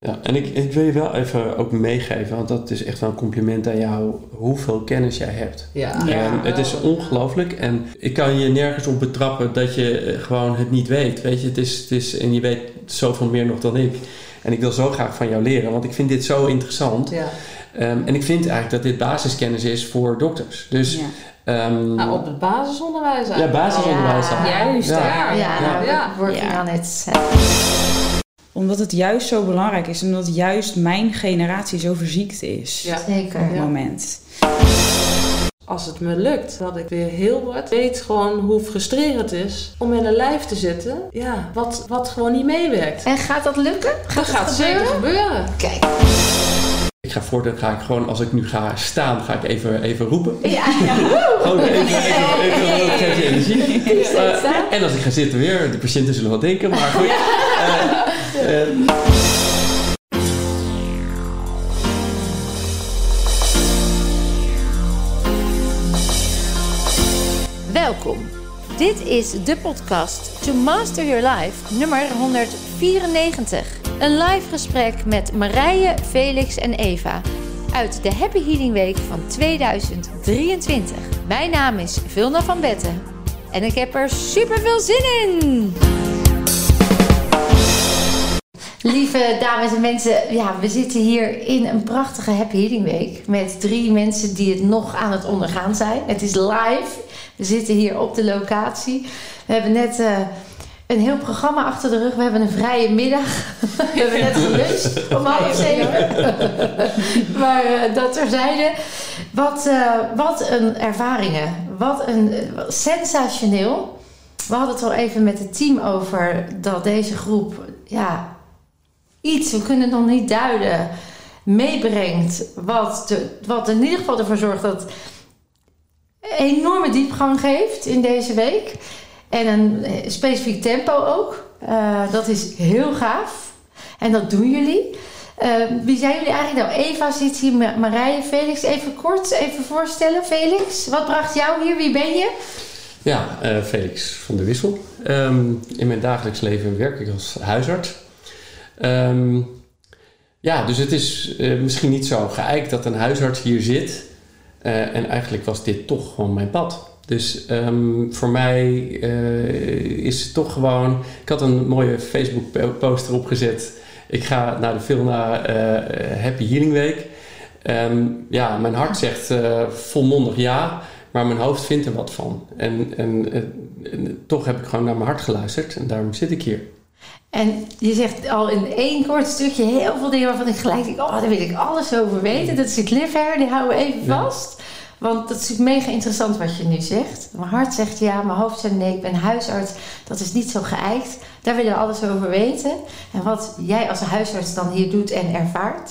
Ja, en ik, ik wil je wel even ook meegeven, want dat is echt wel een compliment aan jou, hoeveel kennis jij hebt. Ja. Het is ongelooflijk en ik kan je nergens op betrappen dat je eh, gewoon het niet weet. Weet je, het is, het is, en je weet zoveel meer nog dan ik. En ik wil zo graag van jou leren, want ik vind dit zo interessant. Ja. Ehm, en ik vind eigenlijk dat dit basiskennis is voor dokters. Dus Ja. ehm, Nou, op het basisonderwijs ja, eigenlijk. basisonderwijs dan. Juist, Ja. daar. Ja. Ja, Ja. working Ja. Omdat het juist zo belangrijk is. En omdat juist mijn generatie zo verziekt is. Ja. Zeker. Op het Ja. moment. Als het me lukt, dat ik weer heel wat weet gewoon hoe frustrerend het is om in een lijf te zitten. Ja, wat, wat gewoon niet meewerkt. En gaat dat lukken? Dat gaat zeker gebeuren. Kijk. Ik ga voortaan ga ik gewoon, als ik nu ga staan, ga ik even, even roepen. Ja, Gewoon even, even, even, even je energie. Eh, staan. en als ik ga zitten weer, de patiënten zullen wat denken, maar goed. Eh, eh, Welkom. Dit is de podcast To Master Your Life nummer 194. Een live gesprek met Marije, Felix en Eva uit de Happy Healing Week van 2023. Mijn naam is Vilna van Betten en ik heb er super veel zin in. Lieve dames en mensen, ja, we zitten hier in een prachtige Happy Healing Week met drie mensen die het nog aan het ondergaan zijn. Het is live. We zitten hier op de locatie. We hebben net eh, een heel programma achter de rug. We hebben een vrije middag. We hebben net geluncht om half zeven. maar eh, dat terzijde. Wat, eh, wat een ervaringen. Wat een sensationeel. We hadden het al even met het team over dat deze groep ja, iets, we kunnen het nog niet duiden, meebrengt. Wat, de, wat in ieder geval ervoor zorgt dat enorme diepgang geeft in deze week. En een eh, specifiek tempo ook. Eh, dat is heel gaaf. En dat doen jullie. Eh, wie zijn jullie eigenlijk nou? Eva zit hier, Ma- Marije, Felix. Even kort, even voorstellen. Felix, wat bracht jou hier? Wie ben je? ja, Felix van der Wissel. Ehm, in mijn dagelijks leven werk ik als huisarts. Ehm, ja, dus het is eh, misschien niet zo geëikt dat een huisarts hier zit. Eh, en eigenlijk was dit toch gewoon mijn pad. Dus ehm, voor mij eh, is het toch gewoon... Ik had een mooie Facebook poster opgezet. Ik ga naar de Vilna Happy Healing Week. Ehm, ja, mijn hart zegt volmondig ja, maar mijn hoofd vindt er wat van. En toch heb ik gewoon naar mijn hart geluisterd en daarom zit ik hier. En je zegt al in één kort stukje heel veel dingen waarvan ik gelijk denk: oh, daar wil ik alles over weten. Dat is een cliffhanger, die houden we even Ja. vast. Want dat is mega interessant wat je nu zegt. Mijn hart zegt ja, mijn hoofd zegt nee, ik ben huisarts. Dat is niet zo geëikt. Daar willen we alles over weten. En wat jij als huisarts dan hier doet en ervaart.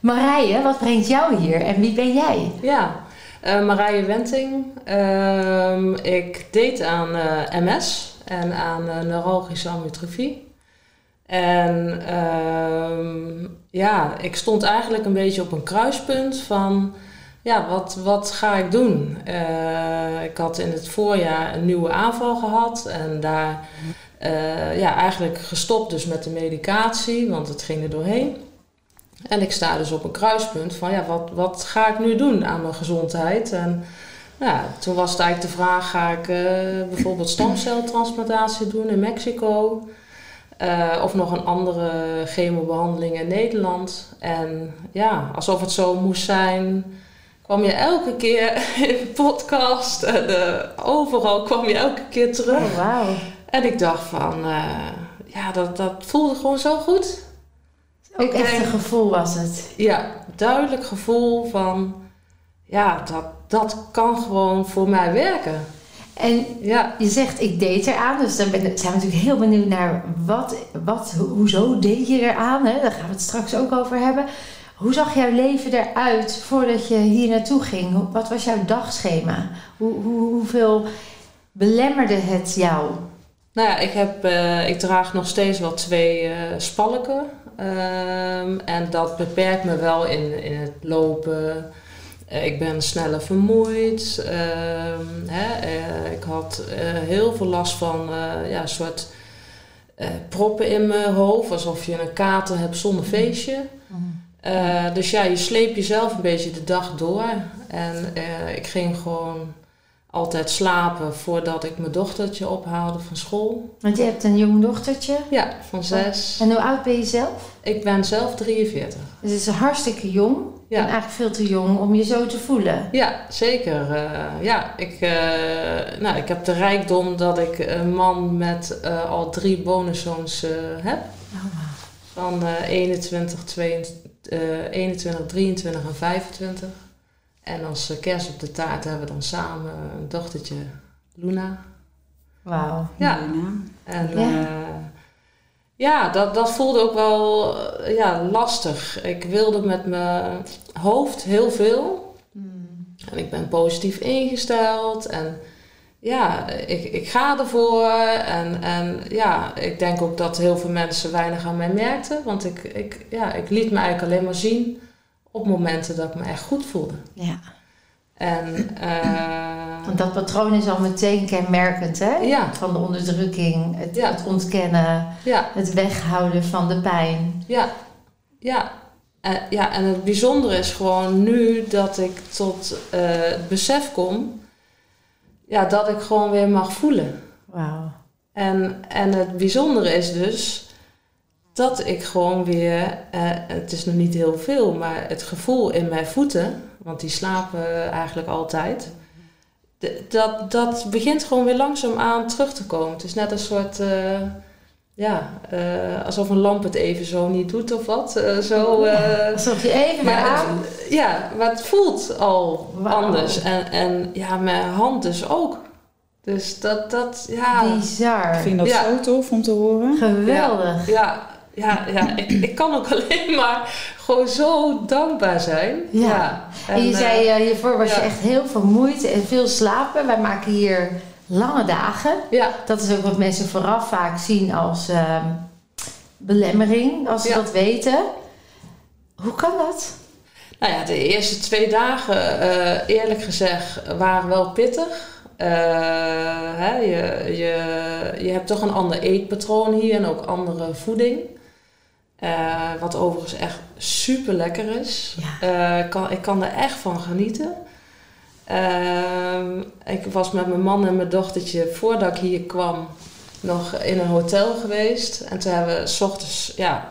Marije, wat brengt jou hier en wie ben jij? Ja, eh, Marije Wenting. Ehm, ik deed aan eh, MS en aan eh, neuralgische amyotrofie. En ehm, ja, ik stond eigenlijk een beetje op een kruispunt van... Ja, wat, wat ga ik doen? Eh, ik had in het voorjaar een nieuwe aanval gehad en daar eh, ja, eigenlijk gestopt dus met de medicatie, want het ging er doorheen. En ik sta dus op een kruispunt van ja, wat, wat ga ik nu doen aan mijn gezondheid? En ja, toen was het eigenlijk de vraag, ga ik eh, bijvoorbeeld stamceltransplantatie doen in Mexico? Eh, of nog een andere chemobehandeling in Nederland. En ja, alsof het zo moest zijn, kwam je elke keer in de podcast en eh, overal kwam je elke keer terug. Oh, wauw. En ik dacht van, eh, ja, dat, dat voelde gewoon zo goed. Ook Ik echt denk- een gevoel was het. Ja, duidelijk gevoel van, ja, dat, dat kan gewoon voor mij werken. En Ja, Je zegt ik deed eraan, dus dan ben, zijn we natuurlijk heel benieuwd naar wat, wat ho- hoezo deed je eraan? Hè? Daar gaan we het straks ook over hebben. Hoe zag jouw leven eruit voordat je hier naartoe ging? Wat was jouw dagschema? Hoe, hoe, hoeveel belemmerde het jou? nou ja, ik, heb, eh, ik draag nog steeds wel twee eh, spalken. Ehm, en dat beperkt me wel in, in het lopen. Eh, ik ben sneller vermoeid. Ehm, hè, eh, ik had eh, heel veel last van ja, een soort proppen in mijn hoofd, alsof je een kater hebt zonder feestje. Eh, dus ja, je sleep jezelf een beetje de dag door. En ik ging gewoon altijd slapen voordat ik mijn dochtertje ophaalde van school. Want je hebt een jong dochtertje. Ja, van zes. En hoe oud ben je zelf? Ik ben zelf 43. Dus het is hartstikke jong. Ja. En eigenlijk veel te jong om je zo te voelen. Ja, zeker. Eh, ja, ik, eh, nou, ik heb de rijkdom dat ik een man met eh, al drie bonuszoons eh, heb. Van eh 21, 22, eh, 21, 23 en 25. En als kerst op de taart hebben we dan samen een dochtertje, Luna. Wauw. Ja. Naam. En Ja. Ja, dat, dat voelde ook wel eh, ja, lastig. Ik wilde met mijn hoofd heel veel. En ik ben positief ingesteld. En ja, ik, ik ga ervoor. En, en ja, ik denk ook dat heel veel mensen weinig aan mij merkten. Want ik, ik, ja, ik liet me eigenlijk alleen maar zien op momenten dat ik me echt goed voelde. Ja. En eh, Want dat patroon is al meteen kenmerkend, hè? Ja. Van de onderdrukking, het, Ja. het ontkennen, ja, het weghouden van de pijn. Ja, ja. Eh, ja, en het bijzondere is gewoon nu dat ik tot eh, het besef kom ja, dat ik gewoon weer mag voelen. Wauw. En, en het bijzondere is dus dat ik gewoon weer, eh, het is nog niet heel veel, maar het gevoel in mijn voeten, want die slapen eigenlijk altijd, dat, dat begint gewoon weer langzaamaan terug te komen. Het is net een soort, eh, ja, eh, alsof een lamp het even zo niet doet of wat. eh, zo, eh, Alsof je even maar aan... het, ja, maar het voelt al anders. En, en ja, mijn hand dus ook. Dus dat, dat ja. Bizar. Ik vind dat Ja. zo tof om te horen. Geweldig. Ja, ja, ja ik, ik kan ook alleen maar gewoon zo dankbaar zijn. Ja. En, je zei, eh, hiervoor was je ja. echt heel vermoeid en veel slapen. Wij maken hier lange dagen. ja, Dat is ook wat mensen vooraf vaak zien als ehm, belemmering, als ze Ja. dat weten. Hoe kan dat? nou ja, de eerste twee dagen, eh, eerlijk gezegd, waren wel pittig. Hè, je, je, je hebt toch een ander eetpatroon hier en ook andere voeding. Eh, wat overigens echt super lekker is. Ja. Eh, ik, kan, ik kan er echt van genieten. Ehm, ik was met mijn man en mijn dochtertje voordat ik hier kwam nog in een hotel geweest. En toen hebben we s ochtends, ja,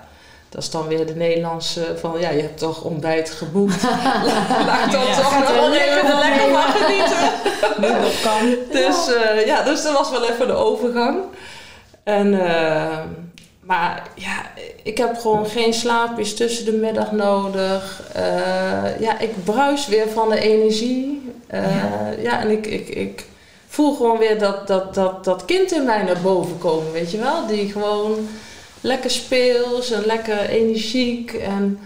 dat is dan weer de Nederlandse van ja, je hebt toch ontbijt geboekt. Laat dan Ja. toch nog lekker even er lekker van genieten. Nu dat kan. Dus eh, ja, dus dat was wel even de overgang. En, eh, maar ja, ik heb gewoon geen slaapjes tussen de middag nodig. Eh, ja, ik bruis weer van de energie. Eh, ja. en ik, ik, ik voel gewoon weer dat, dat, dat, dat kind in mij naar boven komen, weet je wel? Die gewoon lekker speels en lekker energiek en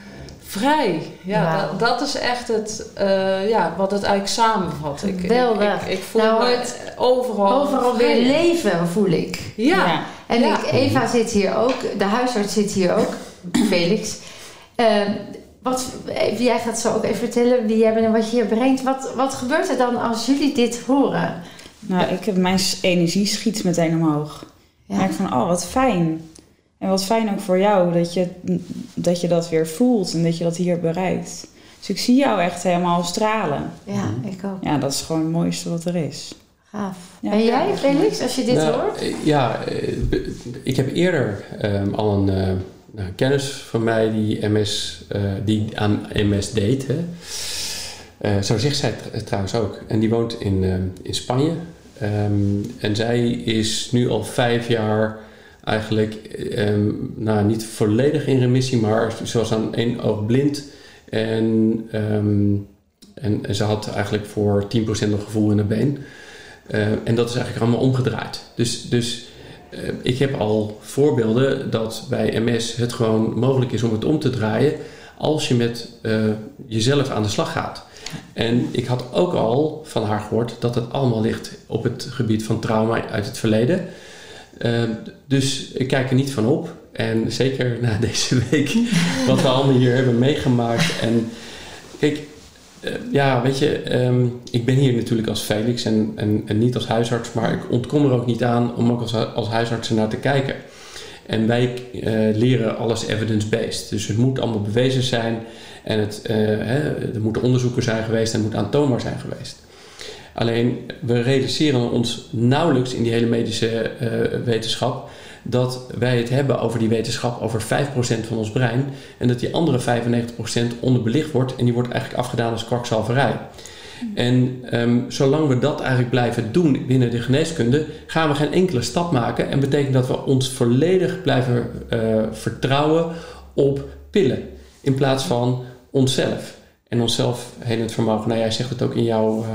vrij. Ja, dat, dat is echt het, eh, ja, wat het eigenlijk samenvat. Ik, ik, ik, ik voel Nou, het- overal, Overal weer leven voel ik. Ja, En Ja. ik, Eva zit hier ook, de huisarts zit hier ook, Felix. Ehm, wat, even- jij gaat zo ook even vertellen wie jij bent en wat je hier brengt. Wat, wat gebeurt er dan als jullie dit horen? Nou, ik heb, mijn energie schiet meteen omhoog. Ik Ja. merk van, oh, wat fijn. En wat fijn ook voor jou dat je, dat je dat weer voelt en dat je dat hier bereikt. Dus ik zie jou echt helemaal stralen. Ja, ik ook. Ja, dat is gewoon het mooiste wat er is. Gaaf. Ja. en jij, Felix, als je dit Nou, hoort? eh, Ja, eh, ik heb eerder ehm, al een eh, nou, kennis van mij die, MS, eh, die aan MS deed. Hè. Eh, zo zegt zij het trouwens ook. En die woont in, ehm, in Spanje. Ehm, en zij is nu al vijf jaar eigenlijk, ehm, nou niet volledig in remissie, maar ze was aan één oog blind. En, ehm, en, en ze had eigenlijk voor 10% nog gevoel in de been. Eh, en dat is eigenlijk allemaal omgedraaid. Dus, dus eh, ik heb al voorbeelden dat bij MS het gewoon mogelijk is om het om te draaien als je met eh, jezelf aan de slag gaat. En ik had ook al van haar gehoord dat het allemaal ligt op het gebied van trauma uit het verleden. Dus ik kijk er niet van op. En zeker na deze week, wat we allemaal hier hebben meegemaakt. En kijk, eh, ja, weet je, ehm, ik ben hier natuurlijk als Felix en, en, en niet als huisarts, maar ik ontkom er ook niet aan om ook als, als huisarts naar te kijken. En wij eh, leren alles evidence-based. Dus het moet allemaal bewezen zijn en het, eh, hè, er moeten onderzoeken zijn geweest en het moet aantoonbaar zijn geweest. Alleen we realiseren ons nauwelijks in die hele medische wetenschap dat wij het hebben over die wetenschap over 5% van ons brein en dat die andere 95% onderbelicht wordt en die wordt eigenlijk afgedaan als kwakzalverij. En ehm, zolang we dat eigenlijk blijven doen binnen de geneeskunde, gaan we geen enkele stap maken. En betekent dat we ons volledig blijven eh, vertrouwen op pillen in plaats van onszelf. En onszelf helend vermogen. Nou, jij zegt het ook in jouw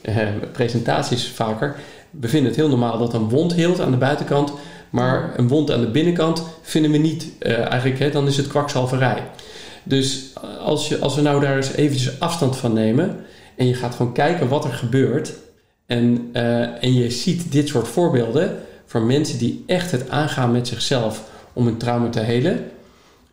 eh, eh, presentaties vaker. We vinden het heel normaal dat een wond heelt aan de buitenkant. Maar een wond aan de binnenkant vinden we niet eh, eigenlijk, hè, dan is het kwakzalverij. Dus als, je, als we nou daar eens eventjes afstand van nemen en je gaat gewoon kijken wat er gebeurt en, eh, en je ziet dit soort voorbeelden van mensen die echt het aangaan met zichzelf om een trauma te helen.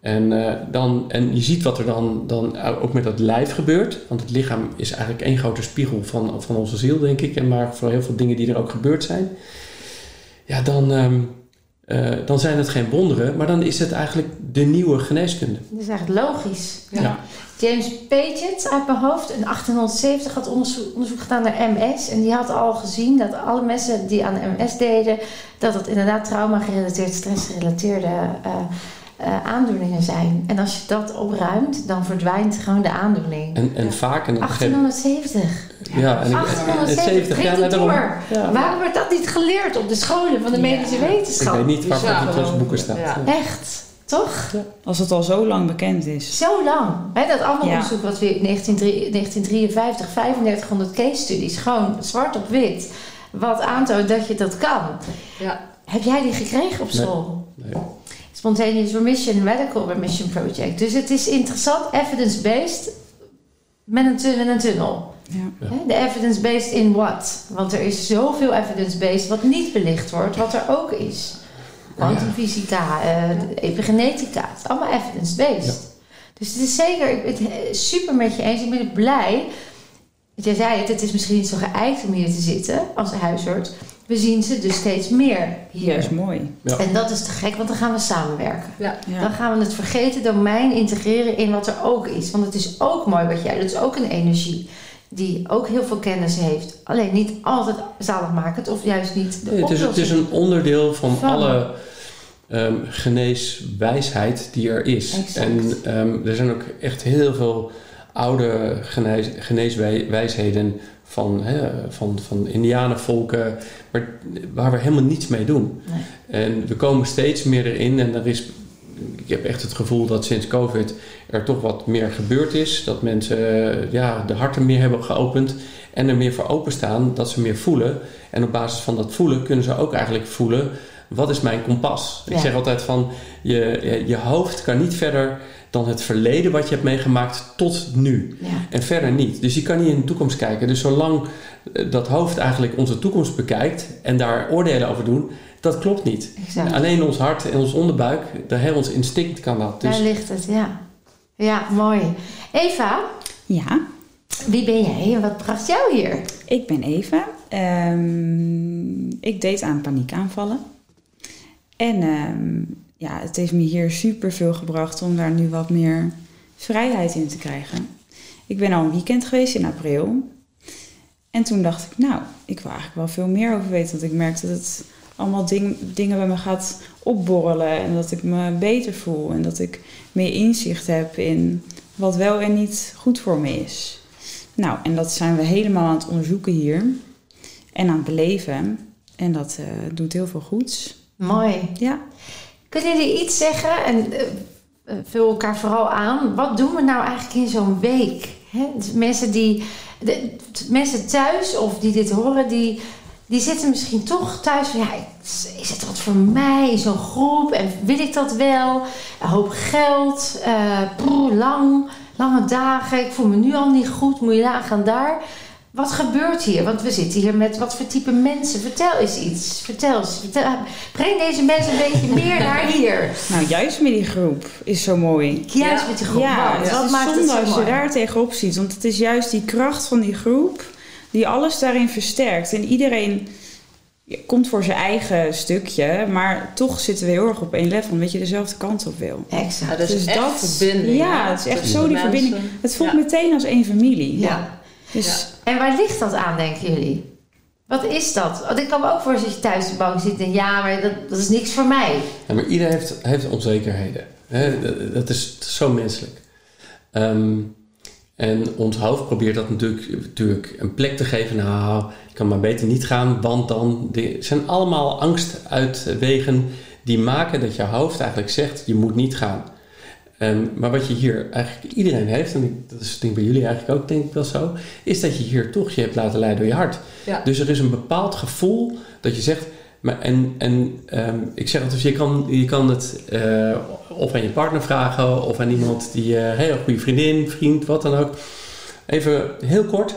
En, eh, dan, en je ziet wat er dan, dan ook met dat lijf gebeurt. Want het lichaam is eigenlijk één grote spiegel van, van onze ziel, denk ik. En maar voor heel veel dingen die er ook gebeurd zijn. Ja, dan, ehm, eh, dan zijn het geen wonderen, maar dan is het eigenlijk de nieuwe geneeskunde. Dat is eigenlijk logisch. Ja. Ja. James Paget uit mijn hoofd in 1870 had onderzoek, onderzoek gedaan naar MS. En die had al gezien dat alle mensen die aan MS deden, dat het inderdaad trauma-gerelateerd, stress-gerelateerde eh, eh, aandoeningen zijn. En als je dat opruimt, dan verdwijnt gewoon de aandoening. En, en vaak... En op een gegeven- 1870. ja, en ik- en 1870. 70 jaar daarom. door. Ja. Waarom wordt dat niet geleerd op de scholen van de medische Ik wetenschap? weet niet waar Bizar het gewoon. boeken staat. Ja. Echt, toch? Als het al zo lang bekend is. Zo lang. Hè, dat andere Ja. onderzoek wat we in 1953, 1953, 3500 case studies, gewoon zwart op wit, wat aantoont dat je dat kan. Ja. Heb jij die gekregen op Nee. school? Nee. Spontaneous Remission Medical Remission Project. Dus het is interessant, evidence-based, met een, met een tunnel. Ja. De evidence-based in what? Want er is zoveel evidence-based wat niet belicht wordt, wat er ook is. Kwantumfysica, eh, epigenetica, het is allemaal evidence-based. Dus het is zeker, ik ben het super met je eens. Ik ben blij. Jij zei het, het is misschien niet zo geëikt om hier te zitten als huisarts. We zien ze dus steeds meer Dat hier. is mooi. Ja. En dat is te gek, want dan gaan we samenwerken. Ja. Dan gaan we het vergeten domein integreren in wat er ook is. Want het is ook mooi wat jij doet. Het is ook een energie die ook heel veel kennis heeft. Alleen niet altijd zaligmakend of juist niet de Nee, het, is, het is een onderdeel van Van. alle ehm, geneeswijsheid die er is. Exact. En ehm, er zijn ook echt heel veel oude genees, geneeswijsheden van, hè, van, van indianenvolken, waar, waar we helemaal niets mee doen. Nee. En we komen steeds meer erin en er is, ik heb echt het gevoel dat sinds COVID er toch wat meer gebeurd is. Dat mensen eh, ja, de harten meer hebben geopend en er meer voor openstaan, dat ze meer voelen. En op basis van dat voelen kunnen ze ook eigenlijk voelen, wat is mijn kompas? Ik zeg altijd van, je, je hoofd kan niet verder dan het verleden wat je hebt meegemaakt tot nu. Ja. En verder niet. Dus je kan niet in de toekomst kijken. Dus zolang eh, dat hoofd eigenlijk onze toekomst bekijkt en daar oordelen over doen, dat klopt niet. Exact. Alleen ons hart en ons onderbuik, de heel ons instinct kan dat. Dus Daar ligt het, ja. Ja, mooi. Eva, Ja, wie ben jij en wat bracht jou hier? ik ben Eva. Ehm, ik deed aan paniekaanvallen. En ehm, ja, het heeft me hier super veel gebracht om daar nu wat meer vrijheid in te krijgen. Ik ben al een weekend geweest in april. En toen dacht ik, nou, ik wil eigenlijk wel veel meer over weten. Want ik merkte dat het allemaal ding, dingen bij me gaat opborrelen. En dat ik me beter voel. En dat ik meer inzicht heb in wat wel en niet goed voor me is. Nou, en dat zijn we helemaal aan het onderzoeken hier. En aan het beleven. En dat eh, doet heel veel goeds. Mooi. Ja. Kunnen jullie iets zeggen en eh, vul elkaar vooral aan. Wat doen we nou eigenlijk in zo'n week? Hè? Dus mensen die, de, mensen thuis of die dit horen, die, die zitten misschien toch thuis van ja, is, het wat voor mij zo'n groep en wil ik dat wel? Een hoop geld, poeh, lang, lange dagen. Ik voel me nu al niet goed. Moet je nagaan daar. Wat gebeurt hier? Want we zitten hier met wat voor type mensen. Vertel eens iets. Vertel eens. Vertel, breng deze mensen een beetje meer naar hier. Nou, juist met die groep is zo mooi. Juist Ja. met die groep. Ja, het wat is maakt het zonde zo als je mooi? daar tegenop ziet. Want het is juist die kracht van die groep die alles daarin versterkt. En iedereen ja, komt voor zijn eigen stukje, maar toch zitten we heel erg op één level, omdat je dezelfde kant op wil. Exact. Ja, dat is Dus echt dat- verbinding. ja, het is echt zo die verbinding. Het voelt Ja. meteen als één familie. Ja. Dus En waar ligt dat aan, denken jullie? Wat is dat? Want ik kan me ook voorstellen dat je thuis de bank zit en ja, maar dat, dat is niks voor mij. Ja, maar iedereen heeft, heeft onzekerheden. Dat, is zo menselijk. Ehm, en ons hoofd probeert dat natuurlijk, natuurlijk een plek te geven. Nou, ik kan maar beter niet gaan, want dan... Zijn allemaal angstuitwegen die maken dat je hoofd eigenlijk zegt... je moet niet gaan. Ehm, maar wat je hier eigenlijk iedereen heeft... en dat is denk ik bij jullie eigenlijk ook denk ik wel zo... is dat je hier toch je hebt laten leiden door je hart. Ja. Dus er is een bepaald gevoel dat je zegt... Maar en en ehm, ik zeg altijd, je kan, je kan het eh, of aan je partner vragen... of aan iemand die... eh hey, een goede vriendin, vriend, wat dan ook. Even heel kort.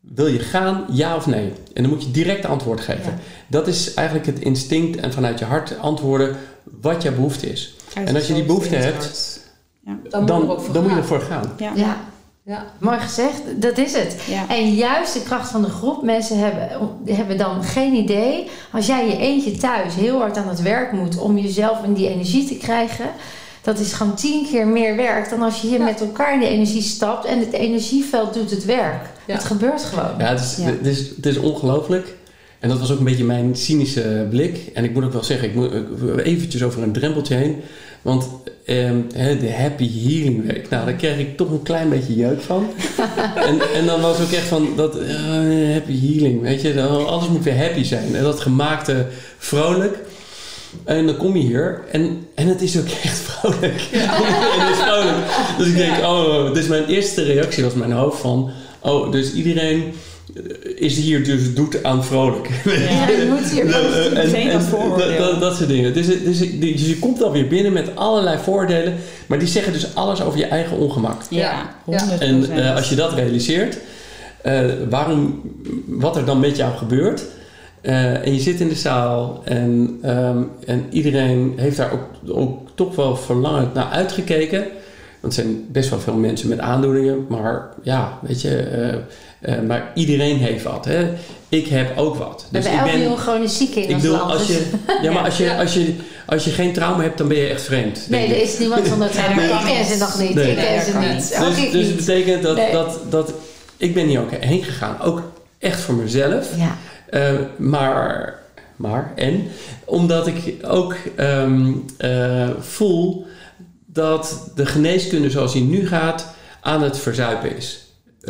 Wil je gaan, ja of nee? En dan moet je direct antwoord geven. Ja. Dat is eigenlijk het instinct en vanuit je hart antwoorden wat jouw behoefte is. En als je die behoefte hebt, Dan, Dan, moet je er ook voor dan moet je gaan. ervoor gaan. Ja. Ja, Ja. mooi gezegd. Dat is het. Ja. En juist de kracht van de groep mensen hebben, hebben dan geen idee. Als jij je eentje thuis heel hard aan het werk moet om jezelf in die energie te krijgen. Dat is gewoon tien keer meer werk dan als je hier Ja. met elkaar in de energie stapt. En het energieveld doet het werk. Ja. Het gebeurt gewoon. Ja, het is, Ja. Het is, het is ongelooflijk. En dat was ook een beetje mijn cynische blik. En ik moet ook wel zeggen, ik moet eventjes over een drempeltje heen. Want ehm, de Happy Healing Week, nou, daar kreeg ik toch een klein beetje jeuk van. en, en dan was ook echt van, dat eh, Happy Healing, weet je, dan- alles moet weer happy zijn. En dat gemaakte vrolijk. En dan kom je hier en, en het is ook echt vrolijk. het is vrolijk. Dus ik denk, oh, dus mijn eerste reactie was mijn hoofd van, oh, dus iedereen eh, is hier dus doet aan vrolijk. Ja, je moet hier Meteen en- dat soort dingen. Dus, dus, dus je komt alweer binnen met allerlei voordelen, maar die zeggen dus alles over je eigen ongemak. Ja, Ja. 100%. En eh, als je dat realiseert, eh, waarom, wat er dan met jou gebeurt. eh, en je zit in de zaal en, ehm, en iedereen heeft daar ook, ook toch wel verlangend naar uitgekeken. Want er zijn best wel veel mensen met aandoeningen, maar ja, weet je, eh, maar iedereen heeft wat. Hè? Ik heb ook wat. We hebben ik 11 miljoen chronisch zieken in ik ons bedoel, land. als dus- je, ja, maar als je, als, je, als je geen trauma hebt, dan ben je echt vreemd. Nee, er is niemand zonder trauma. Nee, Ik dat ken ze nog niet. Nee. Ik ken ze niet. Dus, dus het betekent dat, Nee. dat, dat ik ben hier ook heen gegaan. Ook echt voor mezelf. Ja, Eh, maar, maar, en omdat ik ook ehm, eh, voel dat de geneeskunde zoals die nu gaat aan het verzuipen is.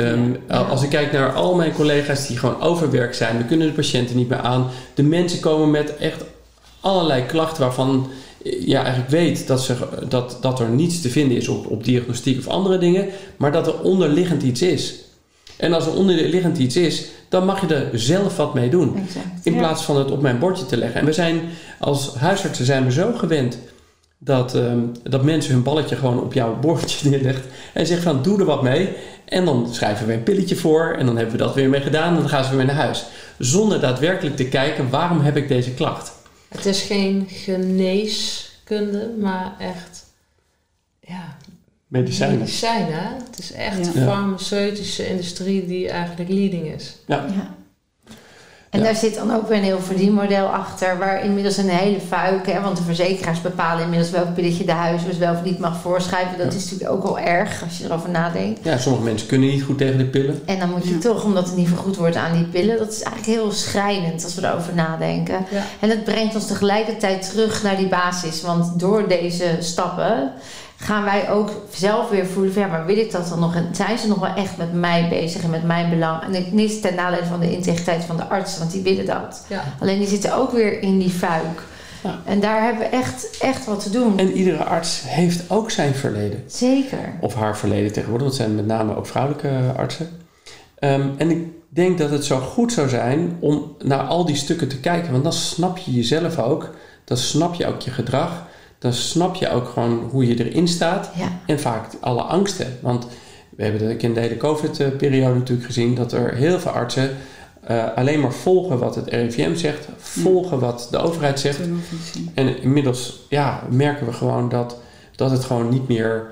Ehm, Ja. Als ik kijk naar al mijn collega's die gewoon overwerk zijn, we kunnen de patiënten niet meer aan. De mensen komen met echt allerlei klachten waarvan ja, eigenlijk weet dat, ze, dat, dat er niets te vinden is op, op diagnostiek of andere dingen, maar dat er onderliggend iets is. En als er onderliggend iets is, dan mag je er zelf wat mee doen. exact. In Ja. plaats van het op mijn bordje te leggen. En we zijn als huisartsen zijn we zo gewend dat, ehm, dat mensen hun balletje gewoon op jouw bordje neerlegt. En zegt van doe er wat mee. En dan schrijven we een pilletje voor. En dan hebben we dat weer mee gedaan. En dan gaan ze weer naar huis. Zonder daadwerkelijk te kijken waarom heb ik deze klacht. Het is geen geneeskunde, maar echt ja, Medicijnen. medicijnen. hè? Het is echt Ja. de Ja. farmaceutische industrie die eigenlijk leading is. Ja. En Ja. daar zit dan ook weer een heel verdienmodel achter, waar inmiddels een hele fuik, hè, want de verzekeraars bepalen inmiddels welk pilletje de huisarts wel of niet mag voorschrijven. Dat Ja. is natuurlijk ook wel erg als je erover nadenkt. Ja, sommige mensen kunnen niet goed tegen de pillen. En dan moet je Ja. toch, omdat het niet vergoed wordt aan die pillen, dat is eigenlijk heel schrijnend als we erover nadenken. Ja. En het brengt ons tegelijkertijd terug naar die basis, want door deze stappen gaan wij ook zelf weer voelen van ja, maar wil ik dat dan nog? En zijn ze nog wel echt met mij bezig en met mijn belang? En ik- niet ten nadele van de integriteit van de artsen, want die willen dat. Ja. Alleen die zitten ook weer in die fuik. Ja. En daar hebben we echt, echt wat te doen. En iedere arts heeft ook zijn verleden. Zeker. Of haar verleden tegenwoordig. Want het zijn met name ook vrouwelijke artsen. Ehm, en ik denk dat het zo goed zou zijn om naar al die stukken te kijken. Want dan snap je jezelf ook. Dan snap je ook je gedrag. Dan snap je ook gewoon hoe je erin staat. Ja. En vaak alle angsten. Want we hebben dat in de hele COVID-periode natuurlijk gezien. Dat er heel veel artsen eh, alleen maar volgen wat het RIVM zegt. Volgen wat de overheid zegt. En inmiddels ja, merken we gewoon dat, dat het gewoon niet meer,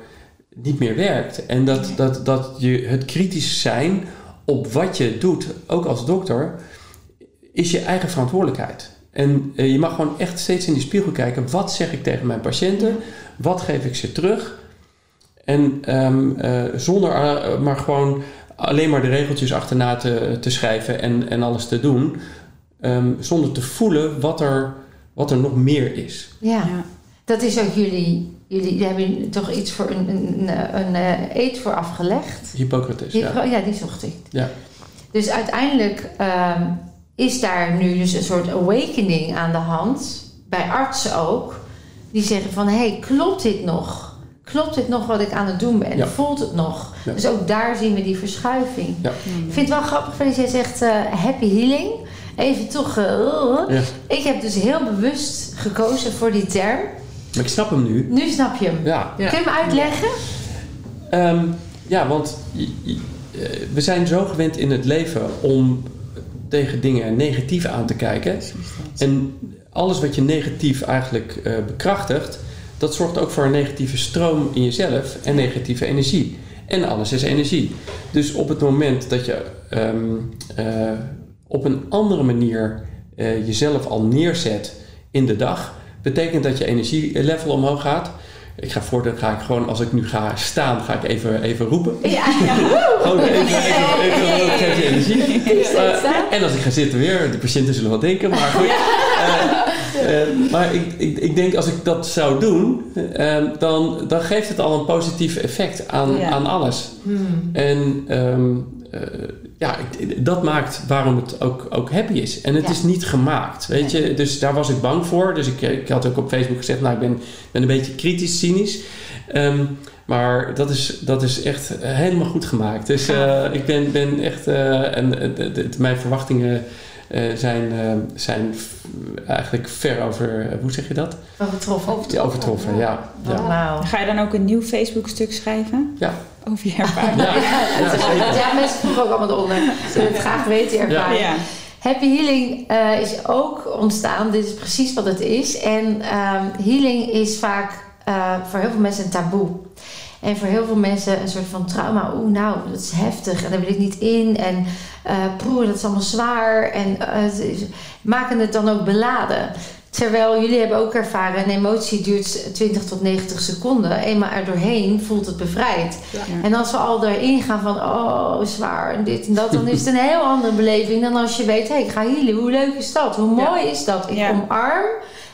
niet meer werkt. En dat, dat, dat je het kritisch zijn op wat je doet, ook als dokter, is je eigen verantwoordelijkheid. En eh, je mag gewoon echt steeds in die spiegel kijken. Wat zeg ik tegen mijn patiënten? Wat geef ik ze terug? En ehm, eh, zonder eh, maar gewoon alleen maar de regeltjes achterna te, te schrijven en, en alles te doen. ehm, zonder te voelen wat er, wat er nog meer is. Ja. Ja. Dat is ook jullie. Jullie hebben toch iets voor een, een, een, een eet voor afgelegd. Hippocrates. Ja. ja. die zocht ik. Ja. Dus uiteindelijk ehm, is daar nu dus een soort awakening aan de hand. Bij artsen ook. Die zeggen van, hé, hey, klopt dit nog? Klopt dit nog wat ik aan het doen ben? Ja. Voelt het nog? Ja. Dus ook daar zien we die verschuiving. Ja. Ik vind het wel grappig dat jij zegt eh, happy healing. Even toch... eh, Ja. Ik heb dus heel bewust gekozen voor die term. Maar ik snap hem nu. Nu snap je hem. Ja, Ja. Kun je hem uitleggen? Ehm, ja want eh, we zijn zo gewend in het leven om tegen dingen negatief aan te kijken. En alles wat je negatief eigenlijk eh, bekrachtigt, dat zorgt ook voor een negatieve stroom in jezelf en negatieve energie. En alles is energie. Dus op het moment dat je ehm, eh, op een andere manier eh, jezelf al neerzet in de dag, betekent dat je energielevel omhoog gaat. Ik ga voortaan ga ik gewoon, als ik nu ga staan, ga ik even, even roepen. Ja. Gewoon even, even, even, even, geef je energie. en als ik ga zitten weer, de patiënten zullen wat denken, maar goed. Eh, eh, maar ik, ik, ik denk als ik dat zou doen, eh, dan, dan geeft het al een positief effect aan, Ja. aan alles. Hmm. En ehm, eh, ja, dat maakt waarom het ook, ook happy is. En het Ja. is niet gemaakt, weet je. Dus daar was ik bang voor. Dus ik, ik had ook op Facebook gezegd, nou, ik ben, ben een beetje kritisch, cynisch. Ehm, maar dat is, dat is echt helemaal goed gemaakt. Dus eh, ik ben, ben echt... eh, en eh, de- de- mijn verwachtingen eh, zijn, eh, zijn eigenlijk ver over... eh, hoe zeg je dat? Overtroffen. Ja, overtroffen, ja. ja. Ga je dan ook een nieuw Facebook-stuk schrijven? Ja. Over je ervaring? Ja, ja, zeker. Ja, mensen vroegen ook allemaal eronder. Ze willen het graag weten, ervaren. Ja. Happy Healing eh, is ook ontstaan. Dit is precies wat het is. En ehm, healing is vaak eh, voor heel veel mensen een taboe. En voor heel veel mensen een soort van trauma. Oeh, nou, dat is heftig. En daar wil ik niet in. En eh broer, dat is allemaal zwaar. En eh, het is- maken het dan ook beladen. Terwijl jullie hebben ook ervaren, een emotie duurt 20 tot 90 seconden. Eenmaal er doorheen voelt het bevrijd. Ja. En als we al erin gaan van, oh, zwaar en dit en dat, dan is het een heel andere beleving dan als je weet, hé, hey, ik ga healen. Hoe leuk is dat? Hoe mooi is dat? Ik Ja. omarm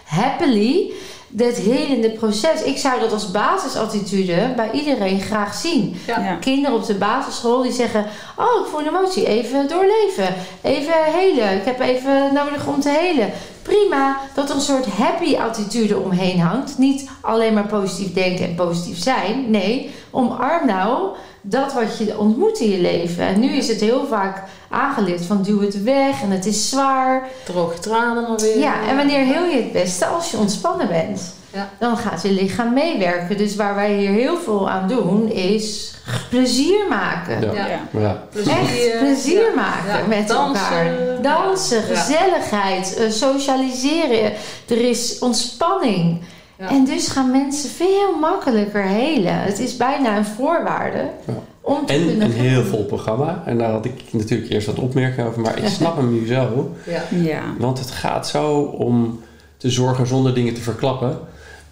happily dit helende proces. Ik zou dat als basisattitude bij iedereen graag zien. Ja. Ja. Kinderen op de basisschool die zeggen, oh, ik voel een emotie, even doorleven, even helen. Ik heb even nodig om te helen. Prima dat er een soort happy attitude omheen hangt. Niet alleen maar positief denken en positief zijn. Nee, omarm nou dat wat je ontmoet in je leven. En nu is het heel vaak aangeleerd van duw het weg en het is zwaar. Droge tranen alweer. Ja, en wanneer heel je het beste als je ontspannen bent? Ja. Dan gaat je lichaam meewerken. Dus waar wij hier heel veel aan doen is plezier maken. Ja. Ja. Echt plezier ja. maken Ja, met dansen. elkaar. Dansen, Ja. gezelligheid, eh, socialiseren. Er is ontspanning. Ja. En dus gaan mensen veel makkelijker helen. Het is bijna een voorwaarde Ja. Om te En kunnen een heel vol programma. En daar had ik natuurlijk eerst wat opmerkingen over. Maar ik snap hem nu zo. Ja. Ja. Want het gaat zo om te zorgen zonder dingen te verklappen.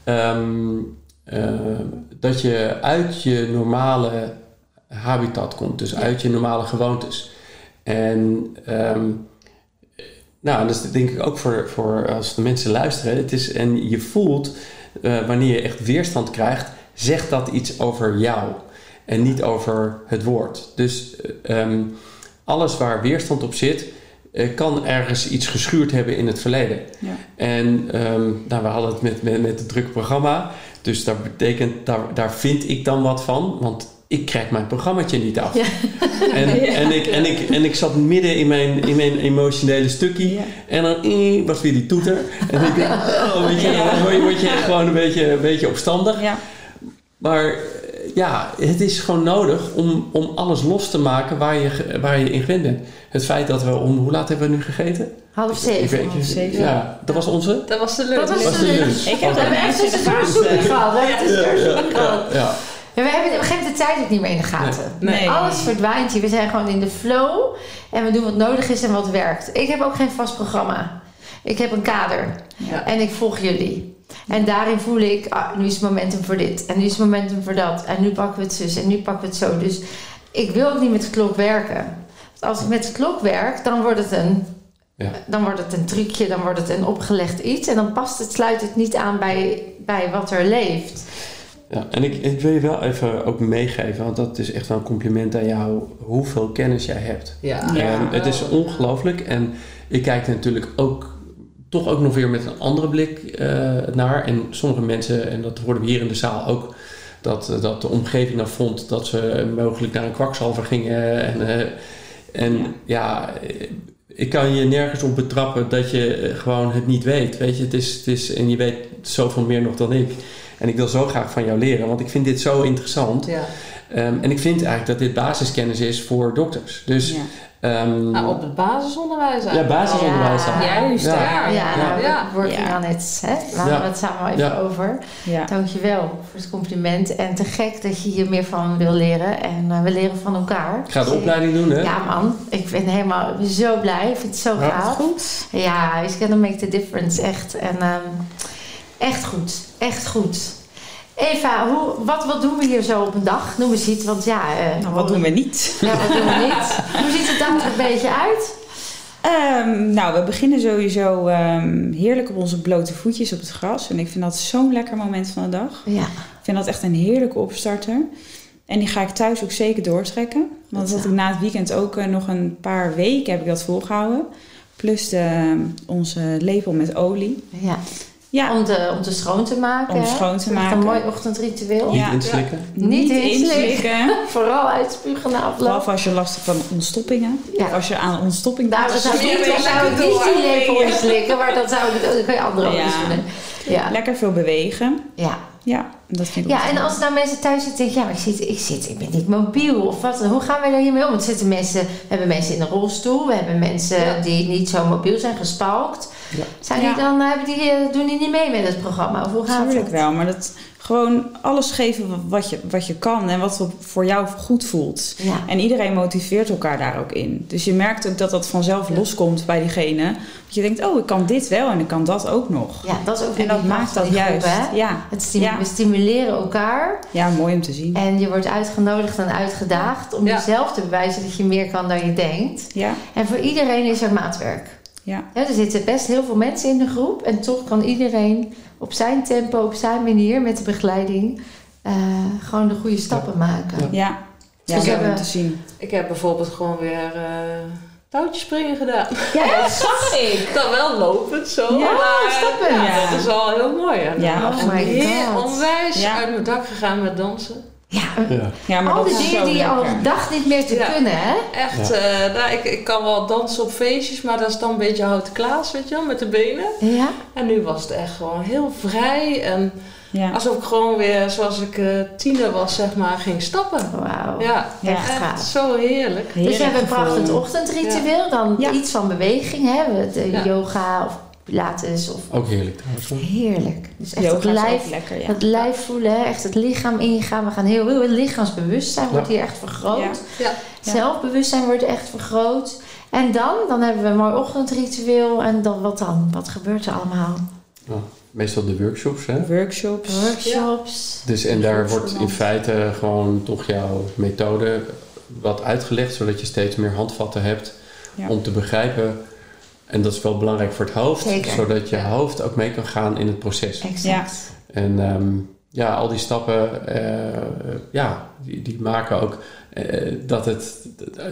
ehm, eh, dat je uit je normale habitat komt. Dus uit je normale gewoontes. En ehm, nou, dat is denk ik ook voor, voor als de mensen luisteren. Het is, en je voelt eh, wanneer je echt weerstand krijgt, zegt dat iets over jou. En niet over het woord. Dus eh, ehm, alles waar weerstand op zit, eh, kan ergens iets geschuurd hebben in het verleden. Ja. En nou, we hadden het met, met, met het drukke programma. Dus dat betekent, daar, daar vind ik dan wat van. Want ik krijg mijn programmaatje niet af. Ja. En, en, ik, en, ik, en ik zat midden in mijn, in mijn emotionele stukje. Ja. En dan eh, was weer die toeter. En ik denk, oh, weet je, dan word je, word je gewoon een beetje, een beetje opstandig. Ja. Maar ja, het is gewoon nodig om, om alles los te maken waar je, waar je in gewend bent. Het feit dat we om, hoe laat hebben we nu gegeten? Half Ik zeven. half zeven. Ja, dat was onze? Dat was de lunch. Dat was Was de lunch. lunch. Ik heb We hebben echt gehad. Tussendoor soepje gehad. ja. En we hebben op een gegeven moment de tijd ook niet meer in de gaten. Nee. Alles verdwijnt hier. We zijn gewoon in de flow. En we doen wat nodig is en wat werkt. Ik heb ook geen vast programma. Ik heb een kader. Ja. En ik volg jullie. En daarin voel ik, ah, nu is het momentum voor dit. En nu is het momentum voor dat. En nu pakken we het zus. En nu pakken we het zo. Dus ik wil ook niet met de klok werken. Want als ik met de klok werk, dan wordt het een... Ja. Dan wordt het een trucje, dan wordt het een opgelegd iets. En dan past het, sluit het niet aan bij, bij wat er leeft. Ja, en ik, ik wil je wel even ook meegeven, want dat is echt wel een compliment aan jou, hoeveel kennis jij hebt. Ja. Ja. En het is ongelooflijk en ik kijk er natuurlijk ook toch ook nog weer met een andere blik eh, naar. En sommige mensen, en dat hoorden we hier in de zaal ook, dat, eh, dat de omgeving dan vond dat ze mogelijk naar een kwakzalver gingen. En, eh, en ja. eh, ik kan je nergens op betrappen dat je gewoon het niet weet. Weet je, het is, het is, en je weet zoveel meer nog dan ik. En ik wil zo graag van jou leren, want ik vind dit zo interessant. Ja. Ehm, en ik vind eigenlijk dat dit basiskennis is voor dokters. Dus Ja. ehm, Nou, op het basisonderwijs ja, basisonderwijs. Ja. dan. Juist, Ja. ja. Ja, nou, Ja. working Ja. on it. Hè? Laten Ja. we het samen even Ja. over. Ja. Dankjewel voor het compliment. En te gek dat je hier meer van wil leren. En eh, we leren van elkaar. Ik ga de opleiding doen, hè? Ja man, ik ben helemaal zo blij. Ik vind het zo Ja, gaaf. Goed. Ja, it's gonna make the difference. Echt. En ehm, echt goed. Echt goed. Eva, hoe, wat, wat doen we hier zo op een dag? Noem eens iets, want ja... eh, Nou, wat doen we niet? Ja, wat doen we niet? Hoe ziet het dag er een beetje uit? Ehm, nou, we beginnen sowieso ehm, heerlijk op onze blote voetjes op het gras. En ik vind dat zo'n lekker moment van de dag. Ja, Ik vind dat echt een heerlijke opstarter. En die ga ik thuis ook zeker doortrekken. Want dat ik na het weekend ook eh, nog een paar weken heb ik dat volgehouden. Plus de, onze lepel met olie. ja. Ja, Om, de, om de schoon te maken. Om schoon te Echt maken. Een mooi ochtendritueel. Niet Ja. inslikken. Niet inslikken. Vooral uitspugen na afloop. Behalve als je last hebt van ontstoppingen. Ja. Of als je aan ontstopping Nou, dan zou ik niet, dan zou ik lekker niet die door. lepel inslikken, maar dan zou ik dan kun je andere Ja. oefenen. Ja. Lekker veel bewegen. Ja. Ja, dat vind ik ja, en als nou mensen thuis zitten denken, ja, maar ik zit, ik zit, ik ben niet mobiel of wat. Hoe gaan wij daar hiermee om? Want zitten mensen, we hebben mensen in een rolstoel, we hebben mensen Ja. die niet zo mobiel zijn, gespalkt. Ja. Zijn die dan, hebben die, eh, doen die niet mee met het programma? Of hoe gaat Natuurlijk wel, maar dat gewoon alles geven wat je, wat je kan en wat voor jou goed voelt. Ja. En iedereen motiveert elkaar daar ook in. Dus je merkt ook dat dat vanzelf loskomt bij diegene. Dat je denkt, oh, ik kan dit wel en ik kan dat ook nog. ja, dat is ook En dat maakt dat groep, juist. Ja. Het stimu- Ja. We stimuleren elkaar ja, mooi om te zien. en je wordt uitgenodigd en uitgedaagd om jezelf te bewijzen dat je meer kan dan je denkt. Ja, En voor iedereen is er maatwerk. ja, Ja, er zitten best heel veel mensen in de groep en toch kan iedereen op zijn tempo, op zijn manier met de begeleiding eh, gewoon de goede stappen maken. Ja. ja. Dus om hebben- te zien. Ik heb bijvoorbeeld gewoon weer eh touwtjespringen gedaan. Ja, dat zag ik. Dan wel lopend zo. Ja, maar stappen. Ja, Ja. dat is al heel mooi. En, Ja. Oh my heel God. onwijs Ja. uit mijn dak gegaan met dansen. Ja, Ja. Ja, maar al dat die is dingen zo die je al lekker. dacht niet meer te Ja. kunnen, hè? Echt, Ja. eh, nou, ik, ik kan wel dansen op feestjes, maar dat is dan een beetje houten klaas, weet je wel, met de benen. Ja. En nu was het echt gewoon heel vrij en Ja. alsof ik gewoon weer, zoals ik eh tiener was, zeg maar, ging stappen. Wauw. Ja, Ja. Echt zo heerlijk. Dus we hebben een prachtig ochtendritueel, dan Ja. iets van beweging, hè? De Ja. yoga of pilates of Ook heerlijk trouwens. hoor. heerlijk. Dus echt Yoga het is ook lijf, lekker, ja. het lijf voelen, hè? echt het lichaam ingaan. We gaan heel, heel het lichaamsbewustzijn wordt hier echt vergroot. Ja. Ja. Ja. Zelfbewustzijn wordt echt vergroot. En dan, dan hebben we een mooi ochtendritueel. En dan, wat dan? Wat gebeurt er allemaal? Ja. Meestal de workshops, hè? Workshops. Workshops. Dus en daar wordt in feite gewoon toch jouw methode wat uitgelegd, zodat je steeds meer handvatten hebt Ja. om te begrijpen. En dat is wel belangrijk voor het hoofd, Zeker. zodat je Ja. hoofd ook mee kan gaan in het proces. Exact. En ehm, ja, al die stappen, eh, ja, die, die maken ook eh, dat, het,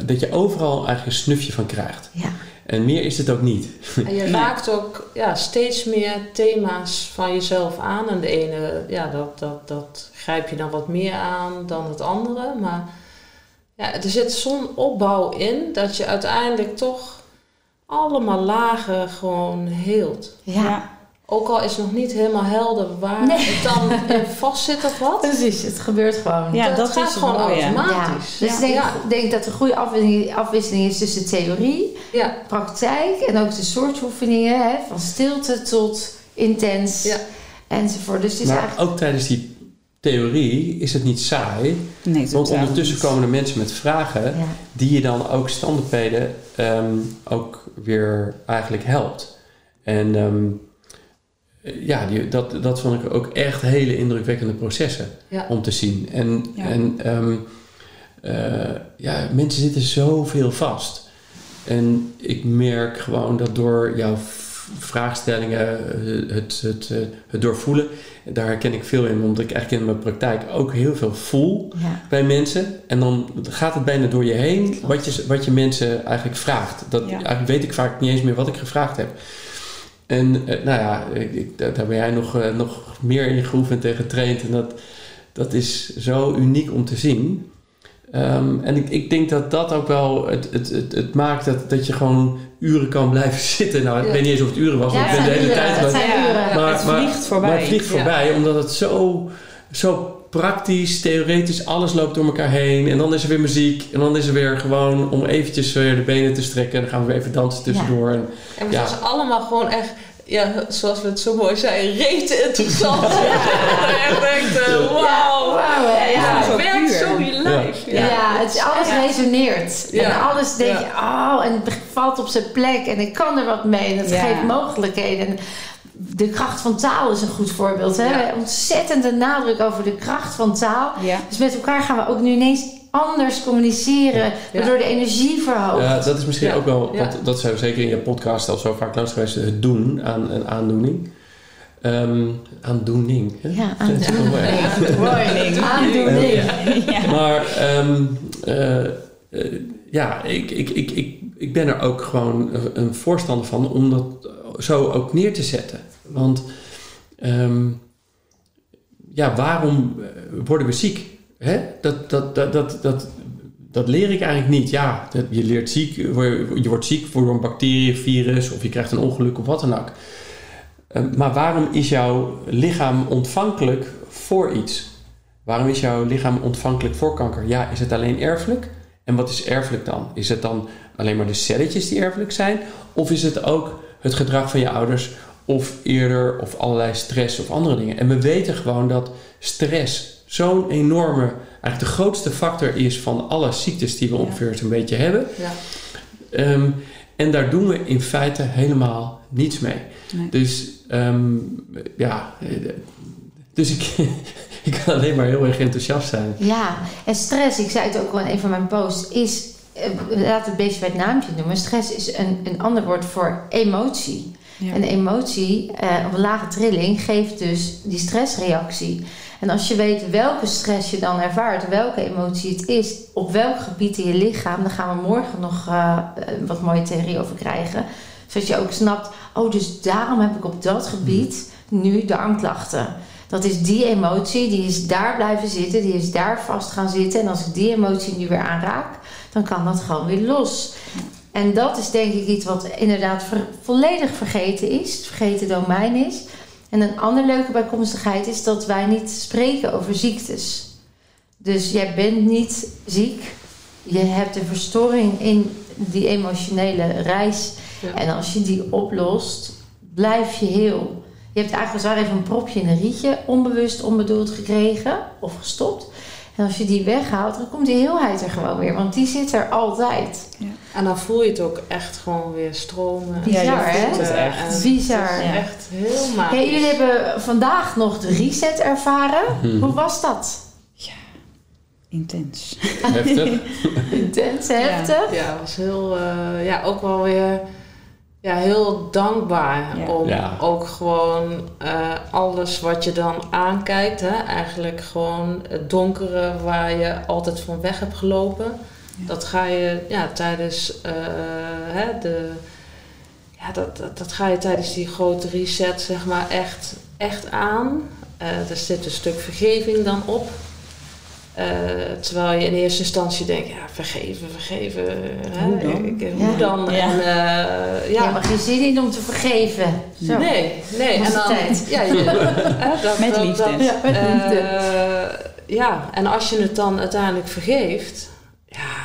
dat je overal eigenlijk een snufje van krijgt. Ja. En meer is het ook niet. En je raakt ook ja, steeds meer thema's van jezelf aan. En de ene, ja, dat, dat, dat grijp je dan wat meer aan dan het andere. Maar ja, er zit zo'n opbouw in dat je uiteindelijk toch allemaal lagen gewoon heelt. Ja. Ja. Ook al is nog niet helemaal helder waar Nee. het dan in vast zit of wat. Precies, het gebeurt gewoon. Ja, dat, dat gaat is gewoon mooie. Ja, automatisch. dus ja. ik denk, ja. denk dat er goede afwisseling, afwisseling is tussen theorie, Ja. praktijk en ook de soort oefeningen, hè, van stilte tot intens Ja. enzovoort. Dus het is maar eigenlijk ook tijdens die theorie is het niet saai. Nee, Want ondertussen niet. komen er mensen met vragen Ja. die je dan ook standaardpeden ehm ook weer eigenlijk helpt. En ehm, ja, die, dat, dat vond ik ook echt hele indrukwekkende processen Ja. om te zien. En, Ja. en ehm, eh, ja, mensen zitten zoveel vast. En ik merk gewoon dat door jouw vraagstellingen, eh, het, het, eh, het doorvoelen, daar herken ik veel in, omdat ik eigenlijk in mijn praktijk ook heel veel voel Ja. bij mensen. En dan gaat het bijna door je heen wat je, wat je mensen eigenlijk vraagt. Dat, Ja. Eigenlijk weet ik vaak niet eens meer wat ik gevraagd heb. En eh, nou ja, ik, daar ben jij nog, nog meer in geoefend en getraind. En dat, dat is zo uniek om te zien. Ehm, en ik, ik denk dat dat ook wel het, het, het, het maakt dat, dat je gewoon uren kan blijven zitten. Nou, ik Ja. weet niet eens of het uren was, Ja, want ik het ben de hele uren, tijd... het was- zijn uren. maar, het vliegt voorbij. maar het vliegt Ja. voorbij, omdat het zo, zo praktisch, theoretisch, alles loopt door elkaar heen. En dan is er weer muziek. En dan is er weer gewoon om eventjes weer de benen te strekken. En dan gaan we weer even dansen tussendoor. En, En het Ja. was allemaal gewoon echt, ja, zoals we het zo mooi zeiden, reet interessant. Ja. Ik denk, eh, wauw. Hè? Ja, Ja. het werkt zo lijf. Ja, het is, alles Ja. resoneert. En Ja. alles denk je, oh, en het valt op zijn plek en ik kan er wat mee. En het Ja. geeft mogelijkheden. En de kracht van taal is een goed voorbeeld. Hè? Ja. We hebben Ontzettende nadruk over de kracht van taal. Ja. Dus met elkaar gaan we ook nu ineens anders communiceren. Waardoor de energie verhoogt. ja, dat is misschien Ja. ook wel, Ja. want dat zijn we zeker in je podcast al zo vaak langs geweest, het doen aan een aandoening. Ehm, aandoening. Hè? Ja, aandoening. Aandoening. Maar ehm, eh, eh, ja, ik, ik, ik, ik, ik ben er ook gewoon een voorstander van om dat zo ook neer te zetten. Want ehm, ja, waarom eh, worden we ziek? Hè? Dat, dat, dat, dat, dat, dat leer ik eigenlijk niet. Ja, dat, je leert ziek, je wordt ziek voor een bacterie, virus of je krijgt een ongeluk of wat dan ook. Eh, maar waarom is jouw lichaam ontvankelijk voor iets? Waarom is jouw lichaam ontvankelijk voor kanker? Ja, is het alleen erfelijk? En wat is erfelijk dan? Is het dan alleen maar de celletjes die erfelijk zijn? Of is het ook het gedrag van je ouders? Of eerder, of allerlei stress of andere dingen? En we weten gewoon dat stress zo'n enorme, eigenlijk de grootste factor is van alle ziektes die we ongeveer zo'n beetje hebben. Ja. Ehm, en daar doen we in feite helemaal niets mee. Nee. Dus ehm, ja, dus ik, ik kan alleen maar heel erg enthousiast zijn. Ja, en stress, ik zei het ook al in een van mijn posts, is, eh, laat het beestje bij het naampje noemen. Stress is een, een ander woord voor emotie. Ja. En emotie eh, op een lage trilling geeft dus die stressreactie. En als je weet welke stress je dan ervaart, welke emotie het is, op welk gebied in je lichaam, dan gaan we morgen nog eh, wat mooie theorie over krijgen. Zodat je ook snapt, oh, dus daarom heb ik op dat gebied nu darmklachten. Dat is die emotie, die is daar blijven zitten, die is daar vast gaan zitten. En als ik die emotie nu weer aanraak, dan kan dat gewoon weer los. En dat is denk ik iets wat inderdaad volledig vergeten is, het vergeten domein is. En een andere leuke bijkomstigheid is dat wij niet spreken over ziektes. Dus jij bent niet ziek, je hebt een verstoring in die emotionele reis. Ja. En als je die oplost, blijf je heel. Je hebt eigenlijk als ware even een propje in een rietje, onbewust, onbedoeld gekregen of gestopt. En als je die weghaalt, dan komt die heelheid er gewoon weer, want die zit er altijd. En dan voel je het ook echt gewoon weer stromen. Bizar, Ja, hè? echt. Bizar. het is Ja. echt heel magisch. Hey, jullie hebben vandaag nog de reset ervaren. Hmm. Hoe was dat? Intens. Heftig. Intens, heftig. Ja, het was heel, eh, ja, ook wel weer ja, heel dankbaar Ja. om Ja. ook gewoon eh, alles wat je dan aankijkt, hè, eigenlijk gewoon het donkere waar je altijd van weg hebt gelopen, Ja. dat ga je ja, tijdens eh, hè, de, ja, dat, dat, dat ga je tijdens die grote reset zeg maar echt, echt aan. Eh, er zit een stuk vergeving dan op. Eh, terwijl je in eerste instantie denkt, ja, vergeven, vergeven. hè, Hoe dan? ik- Ja. hoe dan? Ja. En, eh, Je ja, hebt geen zin in om te vergeven. Zo. nee, nee. En dan, tijd. ja, je, hè, dat, Met liefde. dat, Ja, met liefde. eh, ja, en als je het dan uiteindelijk vergeeft, ja,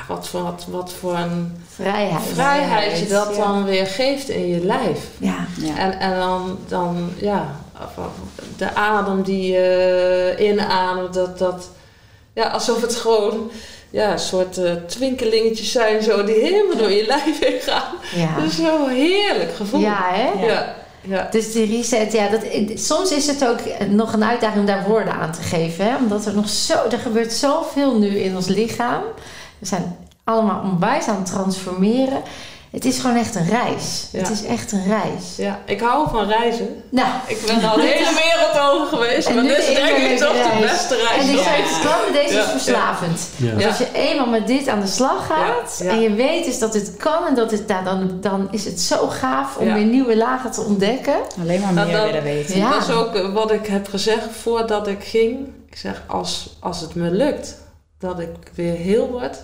wat voor, wat, wat voor een Vrijheid. vrijheid je dat Ja. dan weer geeft in je lijf. Ja. Ja. En, en dan, dan, ja, van de adem die je inademt, dat, dat, ja, alsof het gewoon ja, een soort uh, twinkelingetjes zijn zo die helemaal door je lijf heen gaan. Ja. Dat is zo'n heerlijk gevoel. Ja, hè? Ja. ja. Dus die reset, ja, dat, soms is het ook nog een uitdaging om daar woorden aan te geven. Hè? Omdat er nog zo, er gebeurt zoveel nu in ons lichaam. We zijn allemaal onwijs aan het transformeren. Het is gewoon echt een reis. Ja. Het is echt een reis. Ja, ik hou van reizen. Nou, Ik ben al de hele wereld over geweest, En maar dit is de denk ik toch de beste reis. en ik zei het deze Ja, is verslavend. Ja. Dus als je eenmaal met dit aan de slag gaat Ja, ja. en je weet dus dat het kan en dat het, nou, dan, dan is het zo gaaf om Ja. weer nieuwe lagen te ontdekken. Alleen maar Nou, meer dat- willen weten. Ja. Dat is ook wat ik heb gezegd voordat ik ging. Ik zeg, als, als het me lukt dat ik weer heel word,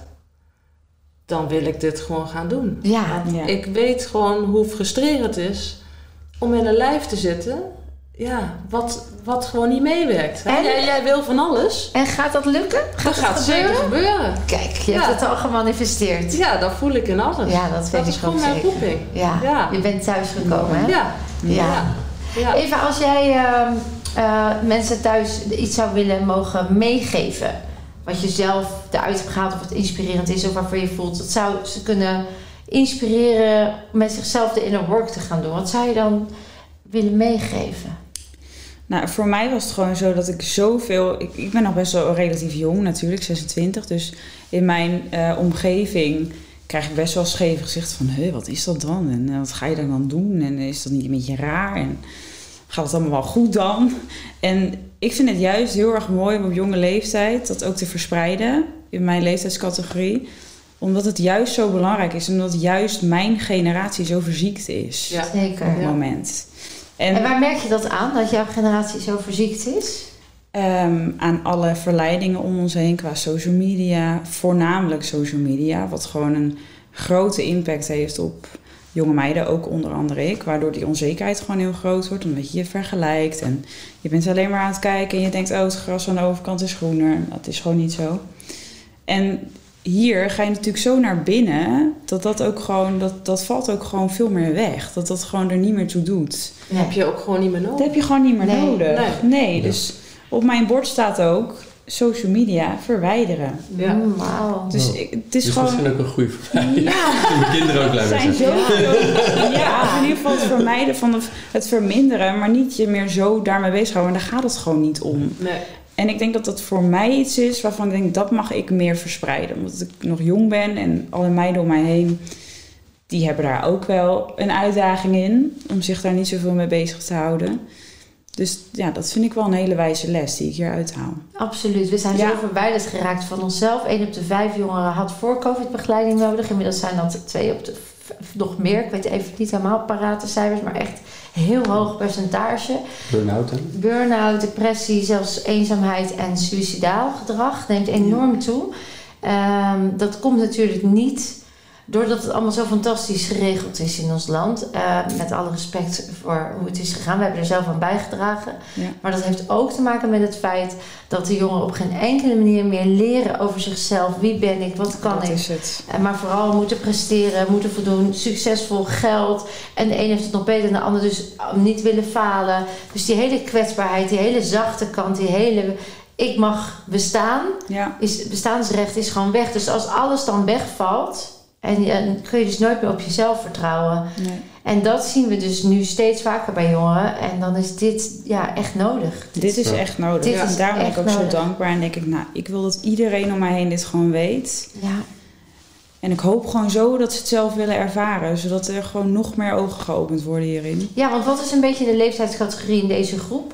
dan wil ik dit gewoon gaan doen. Ja, Ja. Ik weet gewoon hoe frustrerend het is om in een lijf te zitten, ja, wat, wat gewoon niet meewerkt. En? Jij, jij wil van alles, en gaat dat lukken? dat gaat zeker gebeuren. Kijk, je Ja. hebt het al gemanifesteerd. Ja, dat voel ik in alles. Ja, dat weet dat ik is gewoon mijn zeker. roeping. Ja. Ja. je bent thuisgekomen hè? Ja. Ja. Ja. Ja. Eva, als jij ehm, eh, mensen thuis iets zou willen mogen meegeven, wat je zelf eruit hebt of wat inspirerend is of waarvoor je voelt, dat zou ze kunnen inspireren met zichzelf de inner work te gaan doen. Wat zou je dan willen meegeven? Nou, voor mij was het gewoon zo dat ik zoveel... Ik, ik ben nog best wel relatief jong natuurlijk, 26. Dus in mijn eh, omgeving krijg ik best wel scheef gezicht van... Hé, wat is dat dan? En eh, wat ga je daar dan doen? En is dat niet een beetje raar? En gaat het allemaal wel goed dan? En ik vind het juist heel erg mooi om op jonge leeftijd dat ook te verspreiden... in mijn leeftijdscategorie. Omdat het juist zo belangrijk is. Omdat juist mijn generatie zo verziekt is Ja. Zeker. op het Ja. moment. En waar merk je dat aan, dat jouw generatie zo verziekt is? Ehm, aan alle verleidingen om ons heen qua social media, voornamelijk social media, wat gewoon een grote impact heeft op jonge meiden, ook onder andere ik, waardoor die onzekerheid gewoon heel groot wordt, omdat je je vergelijkt en je bent alleen maar aan het kijken en je denkt, oh, het gras aan de overkant is groener. Dat is gewoon niet zo. En hier ga je natuurlijk zo naar binnen, dat dat ook gewoon, dat, dat valt ook gewoon veel meer weg. Dat dat gewoon er niet meer toe doet. Dat heb je ook gewoon niet meer Dat nodig. heb je gewoon niet meer Nee. nodig. Nee. Nee, Ja. dus op mijn bord staat ook social media verwijderen. Ja. Mm, Wauw. Dus ik, het is Dus gewoon... misschien ook een goede mij. Ja, mijn kinderen ook blij zijn zoveel... Ja, in ieder geval het vermijden van het, het verminderen, maar niet je meer zo daarmee bezighouden. En daar gaat het gewoon niet om. Nee. En ik denk dat dat voor mij iets is waarvan ik denk, dat mag ik meer verspreiden. Omdat ik nog jong ben en alle meiden om mij heen, die hebben daar ook wel een uitdaging in. Om zich daar niet zoveel mee bezig te houden. Dus ja, dat vind ik wel een hele wijze les die ik hier uithaal. Absoluut. We zijn Ja. zo verwijderd geraakt van onszelf. Eén op de vijf jongeren had voor COVID begeleiding nodig. Inmiddels zijn dat twee op de nog meer. Ik weet even niet helemaal parate cijfers, maar echt heel hoog percentage. Burn-out, hè? Burn-out, depressie, zelfs eenzaamheid en suicidaal gedrag neemt enorm toe. Ehm, dat komt natuurlijk niet doordat het allemaal zo fantastisch geregeld is in ons land. Eh, met alle respect voor hoe het is gegaan. We hebben er zelf aan bijgedragen. Ja. Maar dat heeft ook te maken met het feit dat de jongeren op geen enkele manier meer leren over zichzelf. Wie ben ik? Wat kan dat ik? is het. Eh, Maar vooral moeten presteren, moeten voldoen, succesvol geld. En de een heeft het nog beter dan de ander, dus niet willen falen. Dus die hele kwetsbaarheid, die hele zachte kant, die hele ik mag bestaan, Ja, is, bestaansrecht is gewoon weg. Dus als alles dan wegvalt, en, en kun je dus nooit meer op jezelf vertrouwen. nee. En dat zien we dus nu steeds vaker bij jongeren. En dan is dit ja, echt nodig. Dit is echt nodig. Dit en is daarom ben ik ook zo dankbaar. En denk ik, nou, ik wil dat iedereen om mij heen dit gewoon weet. Ja, En ik hoop gewoon zo dat ze het zelf willen ervaren. Zodat er gewoon nog meer ogen geopend worden hierin. ja want wat is een beetje de leeftijdscategorie in deze groep?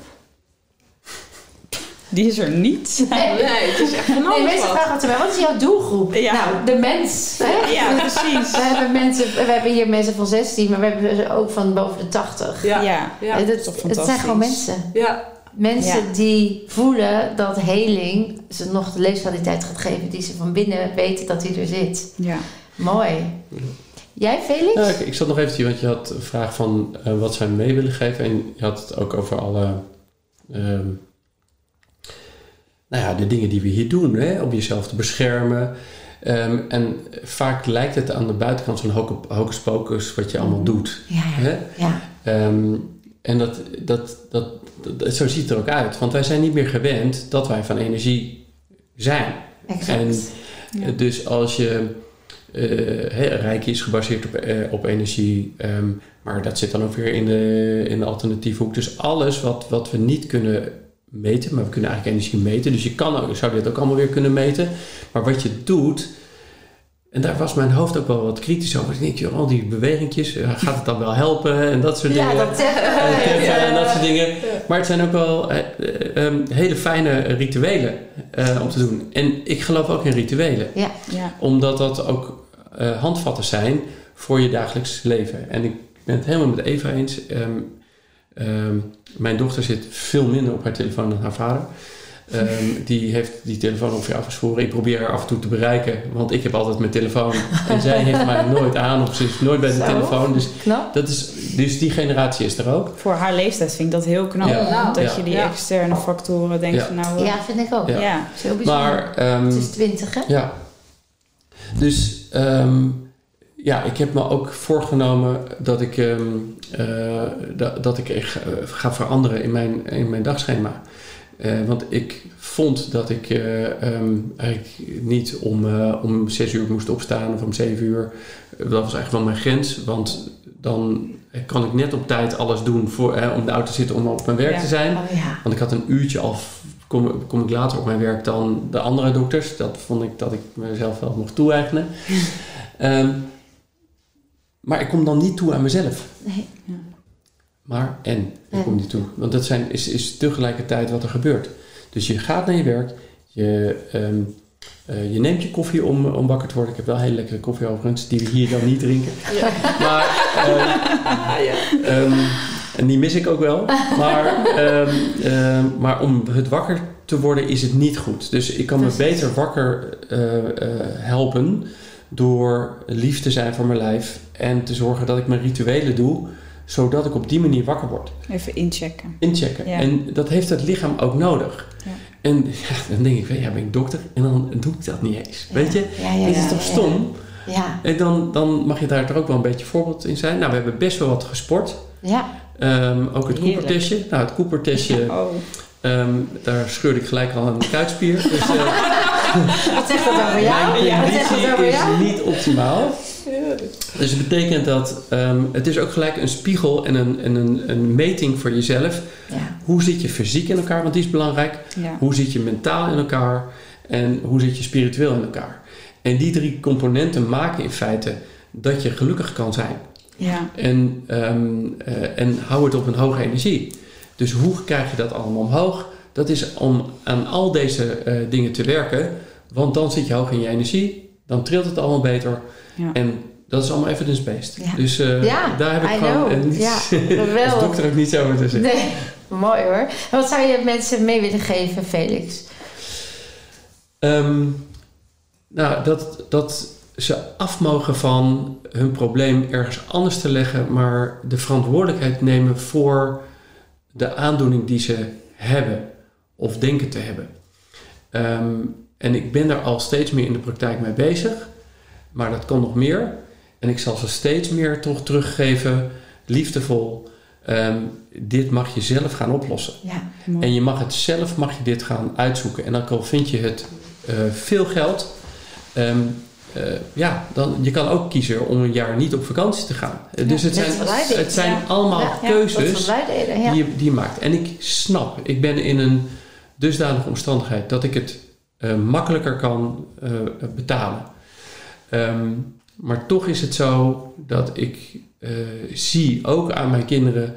Die is er niet. Nee, het is echt van Nee, alles mensen wat. vragen altijd, wat is jouw doelgroep? Ja. Nou, de mens. Hè? Ja, precies. We hebben, mensen, we hebben hier mensen van 16, maar we hebben ze ook van boven de 80. Ja. Ja. Ja. het, is het, zijn gewoon mensen. Ja. Mensen Ja. die voelen dat heling ze nog de levenskwaliteit gaat geven die ze van binnen weten dat die er zit. Ja. Mooi. Jij, Felix? Ja, ik, ik zat nog eventjes, want je had een vraag van eh, wat zij mee willen geven. En je had het ook over alle... ehm, nou ja, de dingen die we hier doen, hè, om jezelf te beschermen. Ehm, en vaak lijkt het aan de buitenkant zo'n hoc- hocus pocus wat je allemaal doet. Ja, Hè? ja. Ehm, en dat, dat, dat, dat, zo ziet het er ook uit. Want wij zijn niet meer gewend dat wij van energie zijn. Exact. En Ja. dus als je... eh Reiki is gebaseerd op, eh, op energie, ehm, maar dat zit dan ook weer in de, in de alternatieve hoek. Dus alles wat, wat we niet kunnen meten, maar we kunnen eigenlijk energie meten. Dus je kan ook, zou dit ook allemaal weer kunnen meten. Maar wat je doet, en daar was mijn hoofd ook wel wat kritisch over. Ik denk, joh, al die bewegingjes, eh, gaat het dan wel helpen en dat soort ja, dingen. dat zeggen En teffen en dat soort dingen. Maar het zijn ook wel eh, eh, ehm, hele fijne rituelen eh, om te doen. En ik geloof ook in rituelen Ja, Ja. omdat dat ook eh, handvatten zijn voor je dagelijks leven. En ik ben het helemaal met Eva eens. Ehm, ehm, mijn dochter zit veel minder op haar telefoon dan haar vader. Ehm, die heeft die telefoon ongeveer afgeschoren. Ik probeer haar af en toe te bereiken, want ik heb altijd mijn telefoon. En zij heeft mij nooit aan of ze is nooit bij de Zo. telefoon. Dus, knap. dat is, dus die generatie is er ook. Voor haar leeftijd vind ik dat heel knap. Ja. Nou, dat ja. je die Ja. externe factoren denkt Ja. van nou... Ja, vind ik ook. Ja. heel bijzonder. Maar ehm, het is twintig, hè? Ja. Dus ehm, ja, ik heb me ook voorgenomen dat ik, ehm, eh, dat, dat ik eh, ga veranderen in mijn, in mijn dagschema. Eh, want ik vond dat ik eh, ehm, eigenlijk niet om, om zes uur moest opstaan of om zeven uur. Dat was eigenlijk wel mijn grens. Want dan kan ik net op tijd alles doen voor, om de auto te zitten om op mijn werk Ja. te zijn. Oh ja. Want ik had een uurtje al, kom, kom ik later op mijn werk dan de andere dokters. Dat vond ik dat ik mezelf wel mocht toe-eigenen. Ehm, maar ik kom dan niet toe aan mezelf. Nee. Maar en, ik En? kom niet toe. Want dat zijn, is, is tegelijkertijd wat er gebeurt. Dus je gaat naar je werk. Je, ehm, eh, je neemt je koffie om, om wakker te worden. Ik heb wel hele lekkere koffie overigens, die we hier dan niet drinken. Maar, ehm, ehm, en die mis ik ook wel. Maar, ehm, ehm, maar om het wakker te worden is het niet goed. Dus ik kan me beter wakker eh, eh, helpen door lief te zijn voor mijn lijf. En te zorgen dat ik mijn rituelen doe, zodat ik op die manier wakker word. Even inchecken. Inchecken. Ja. En dat heeft het lichaam ook nodig. Ja. En ja, dan denk ik, ja, ben ik dokter? En dan doe ik dat niet eens. Weet je? Dat is toch stom? Ja, En dan, dan mag je daar toch ook wel een beetje voorbeeld in zijn. Nou, we hebben best wel wat gesport. ja. Ehm, ook het. Cooper-testje. Nou, het Cooper-testje, Oh, ehm, daar scheurde ik gelijk al een kuitspier. Dus eh, Wat zegt dat over jou? mijn Wat zegt dat is niet optimaal. Dus het betekent dat ehm, het is ook gelijk een spiegel en een, en een, een meting voor jezelf. Ja. Hoe zit je fysiek in elkaar? Want die is belangrijk. ja. Hoe zit je mentaal in elkaar? En hoe zit je spiritueel in elkaar? En die drie componenten maken in feite dat je gelukkig kan zijn. Ja. En, ehm, eh, en hou het op een hoge energie. Dus hoe krijg je dat allemaal omhoog? Dat is om aan al deze eh, dingen te werken. Want dan zit je hoog in je energie. Dan trilt het allemaal beter. Ja. En dat is allemaal evidence-based. Ja. Dus eh, Ja, daar heb ik I gewoon know. eh, niets, Ja, als dokter ook niets over te zeggen. Nee, mooi hoor. En wat zou je mensen mee willen geven, Felix? Ehm, nou, dat, dat ze af mogen van hun probleem ergens anders te leggen, maar de verantwoordelijkheid nemen voor de aandoening die ze hebben of denken te hebben. Ehm, en ik ben daar al steeds meer in de praktijk mee bezig, maar dat kan nog meer. En ik zal ze steeds meer toch teruggeven, liefdevol. Ehm, dit mag je zelf gaan oplossen. Ja. En je mag het zelf, mag je dit gaan uitzoeken. En al vind je het eh, veel geld, ehm, eh, ja, dan, je kan ook kiezen om een jaar niet op vakantie te gaan. Eh, dus het zijn, het zijn ja. allemaal Ja, keuzes deden, die, je, die je maakt. En ik snap, ik ben in een dusdanige omstandigheid dat ik het eh, makkelijker kan betalen. Ehm, maar toch is het zo dat ik zie ook aan mijn kinderen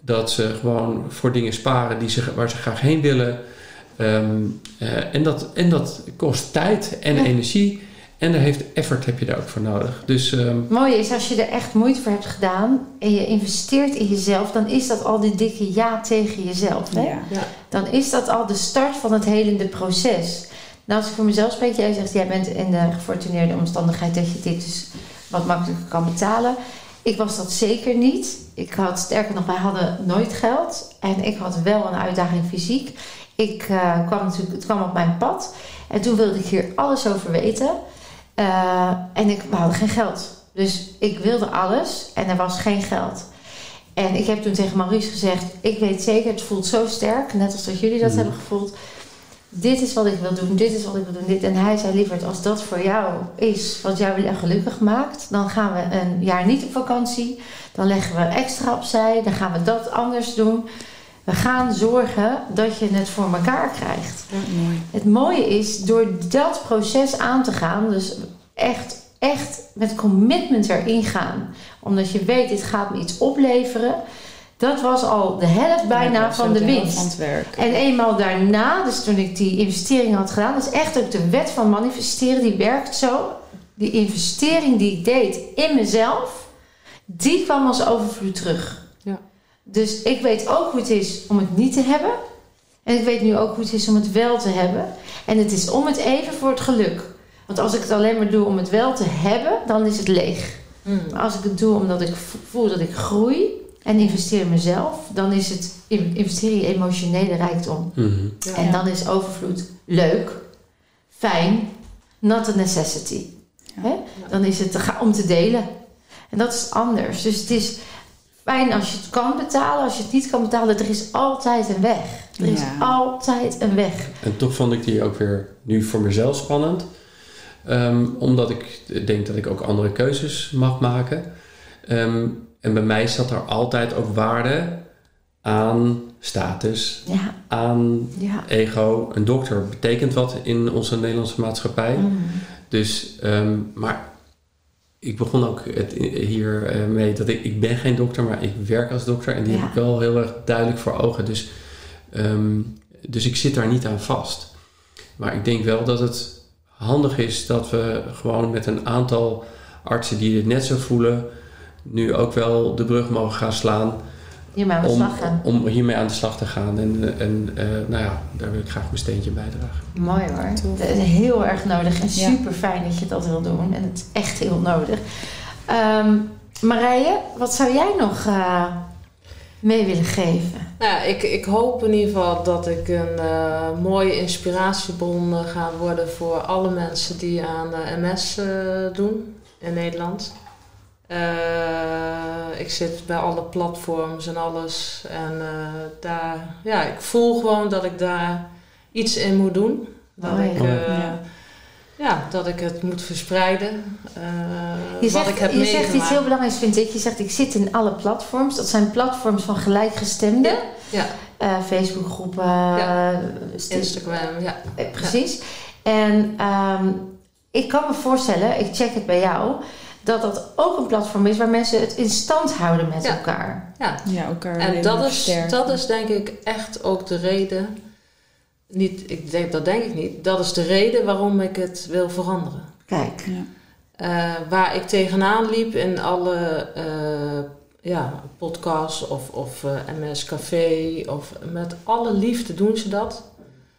dat ze gewoon voor dingen sparen die ze, waar ze graag heen willen. Ehm, eh, en, dat, en dat kost tijd en energie. En daar heeft effort heb je daar ook voor nodig. Dus ehm, Mooi is als je er echt moeite voor hebt gedaan en je investeert in jezelf, dan is dat al die dikke ja tegen jezelf. Hè? Ja. Dan is dat al de start van het helende proces. Nou, als ik voor mezelf spreek, jij zegt jij bent in de gefortuneerde omstandigheid dat je dit dus wat makkelijker kan betalen. Ik was dat zeker niet. Ik had, sterker nog, wij hadden nooit geld. En ik had wel een uitdaging fysiek. Ik eh, kwam natuurlijk, het kwam op mijn pad. En toen wilde ik hier alles over weten. Eh, en ik, we hadden geen geld. Dus ik wilde alles en er was geen geld. En ik heb toen tegen Maurice gezegd: Ik weet zeker, het voelt zo sterk, net als dat jullie dat Mhm. hebben gevoeld. Dit is wat ik wil doen, dit is wat ik wil doen, dit. En hij zei: Lieverd, als dat voor jou is wat jou gelukkig maakt, dan gaan we een jaar niet op vakantie. Dan leggen we extra opzij, dan gaan we dat anders doen. We gaan zorgen dat je het voor elkaar krijgt. Mooi. Het mooie is, door dat proces aan te gaan, dus echt, echt met commitment erin gaan, omdat je weet, dit gaat me iets opleveren, dat was al de helft bijna Ja, van de winst. Van het werk. En eenmaal daarna, dus toen ik die investering had gedaan, dat is echt ook de wet van manifesteren, die werkt zo. Die investering die ik deed in mezelf, die kwam als overvloed terug. Ja. Dus ik weet ook hoe het is om het niet te hebben. En ik weet nu ook hoe het is om het wel te hebben. En het is om het even voor het geluk. Want als ik het alleen maar doe om het wel te hebben, dan is het leeg. Mm. Maar als ik het doe omdat ik voel dat ik groei en investeer in mezelf, dan is het investeren in emotionele rijkdom. Mhm. Ja. En dan is overvloed leuk, fijn, not a necessity. Ja. Hè? Dan is het om te delen. En dat is anders. Dus het is fijn als je het kan betalen. Als je het niet kan betalen, er is altijd een weg. Er is Ja. altijd een weg. En toch vond ik die ook weer nu voor mezelf spannend. Ehm, omdat ik denk dat ik ook andere keuzes mag maken. Ehm, en bij mij zat er altijd ook waarde aan status, Ja, aan ja. ego. Een dokter betekent wat in onze Nederlandse maatschappij. Mm. Dus, ehm, maar ik begon ook het, hier eh, mee dat ik, ik ben geen dokter, maar ik werk als dokter. En die Ja. heb ik wel heel erg duidelijk voor ogen. Dus, ehm, dus ik zit daar niet aan vast. Maar ik denk wel dat het handig is dat we gewoon met een aantal artsen die dit net zo voelen, nu ook wel de brug mogen gaan slaan Hiermee aan de om, slag gaan. om hiermee aan de slag te gaan. En, en eh, nou ja, daar wil ik graag mijn steentje bijdragen. Mooi hoor. Dat is heel erg nodig en Ja. super fijn dat je dat wil doen. En het is echt heel nodig. Ehm Marije, wat zou jij nog eh, mee willen geven? Nou ik, ik hoop in ieder geval dat ik een eh, mooie inspiratiebron ga worden voor alle mensen die aan MS eh, doen in Nederland. Eh, ik zit bij alle platforms en alles. En eh, daar, ja, ik voel gewoon dat ik daar iets in moet doen. Dat, Mooi. ik, eh, Ja. ja, dat ik het moet verspreiden. eh, Je, wat zegt, ik heb je zegt iets heel belangrijks, vind ik. Je zegt, ik zit in alle platforms. Dat zijn platforms van gelijkgestemden. Ja, Eh, Facebookgroepen, Ja. Instagram, ja. precies. En ehm, ik kan me voorstellen, ik check het bij jou... dat dat ook een platform is waar mensen het in stand houden met Ja. elkaar. ja. Ja, elkaar En dat is, dat is denk ik echt ook de reden. Niet, ik denk, dat denk ik niet. Dat is de reden waarom ik het wil veranderen. Kijk, Ja. Eh, waar ik tegenaan liep in alle eh, ja, podcasts of, of eh, MS Café. Of met alle liefde doen ze dat.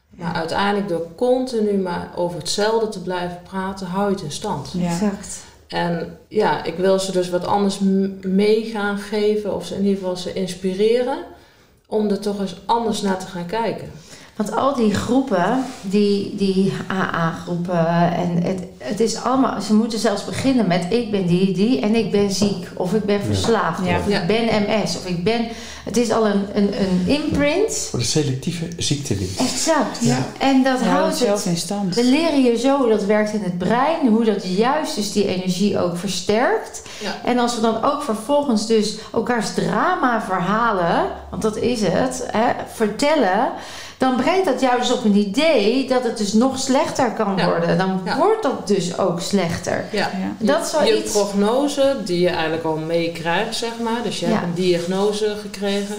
Maar uiteindelijk door continu maar over hetzelfde te blijven praten, hou je het in stand. Ja. exact. En ja, ik wil ze dus wat anders mee gaan geven, of ze in ieder geval ze inspireren, om er toch eens anders naar te gaan kijken. Want al die groepen, die, die AA-groepen, en het, het is allemaal, ze moeten zelfs beginnen met ik ben die, die en ik ben ziek, of ik ben verslaafd, Ja. of Ja. ik ben MS, of ik ben. Het is al een, een, een imprint. Voor de selectieve ziektewinst. Exact. Ja. En dat Hou houdt het zelf het. in stand. We leren je zo, dat werkt in het brein, hoe dat juist dus die energie ook versterkt. Ja. En als we dan ook vervolgens dus elkaars drama verhalen, want dat is het, hè, vertellen, dan brengt dat jou dus op een idee dat het dus nog slechter kan Ja. worden. Dan Ja. wordt dat dus ook slechter. Ja. Ja. Dat is wel je iets. prognose die je eigenlijk al meekrijgt, zeg maar. Dus je Ja. hebt een diagnose gekregen.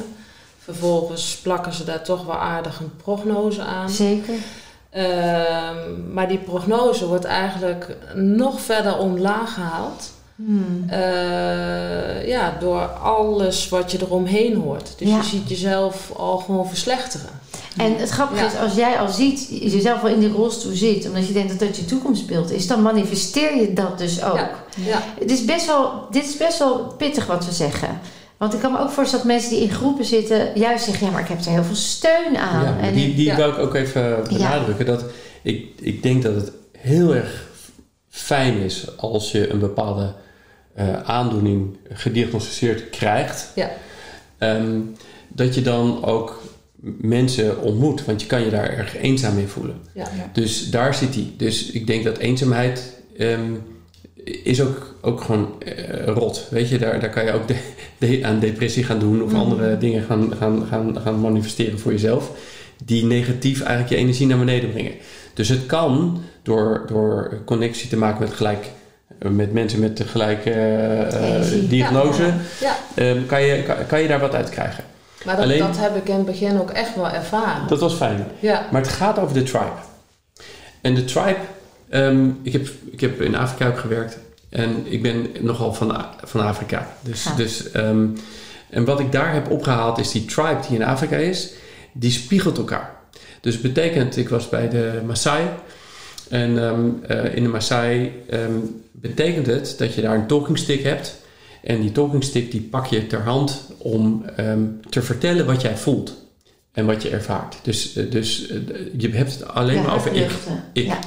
Vervolgens plakken ze daar toch wel aardig een prognose aan. Zeker. Ehm, maar die prognose wordt eigenlijk nog verder omlaag gehaald. Hmm. Eh, ja, door alles wat je eromheen hoort. Dus Ja. je ziet jezelf al gewoon verslechteren. En het grappige Ja. is, als jij al ziet, jezelf wel in die rolstoel zit, omdat je denkt dat dat je toekomstbeeld is, dan manifesteer je dat dus ook. Ja. Ja. Het is best wel, dit is best wel pittig wat we zeggen. Want ik kan me ook voorstellen dat mensen die in groepen zitten, juist zeggen: ja, maar ik heb er heel veel steun aan. Ja, en die die Ja. wil ik ook even benadrukken. Dat ik, ik denk dat het heel erg fijn is als je een bepaalde eh, aandoening gediagnosticeerd krijgt. Ja. ehm, dat je dan ook mensen ontmoet. Want je kan je daar erg eenzaam in voelen. Ja. Ja. Dus daar zit hij. Dus ik denk dat eenzaamheid ehm, is ook, ook gewoon eh, rot. Weet je, daar, daar kan je ook de, de- aan depressie gaan doen of Mhm. andere dingen gaan, gaan, gaan, gaan manifesteren voor jezelf. Die negatief eigenlijk je energie naar beneden brengen. Dus het kan door, door connectie te maken met gelijk. Met mensen met de gelijke eh, diagnose, Ja. ehm, kan, je, kan, kan je daar wat uit krijgen. Maar dat, Alleen- dat heb ik in het begin ook echt wel ervaren. Dat was fijn. Ja. Maar het gaat over de tribe. En de tribe, ehm, ik, heb, ik heb in Afrika ook gewerkt. En ik ben nogal van, van Afrika. Dus, Ja. dus, ehm, en wat ik daar heb opgehaald is die tribe die in Afrika is, die spiegelt elkaar. Dus betekent, ik was bij de Maasai. En ehm, eh, in de Maasai ehm, betekent het dat je daar een talking stick hebt. En die talking stick die pak je ter hand om ehm, te vertellen wat jij voelt. En wat je ervaart. Dus, eh, dus eh, je hebt het alleen maar over ik. luchten. Ik. Ja,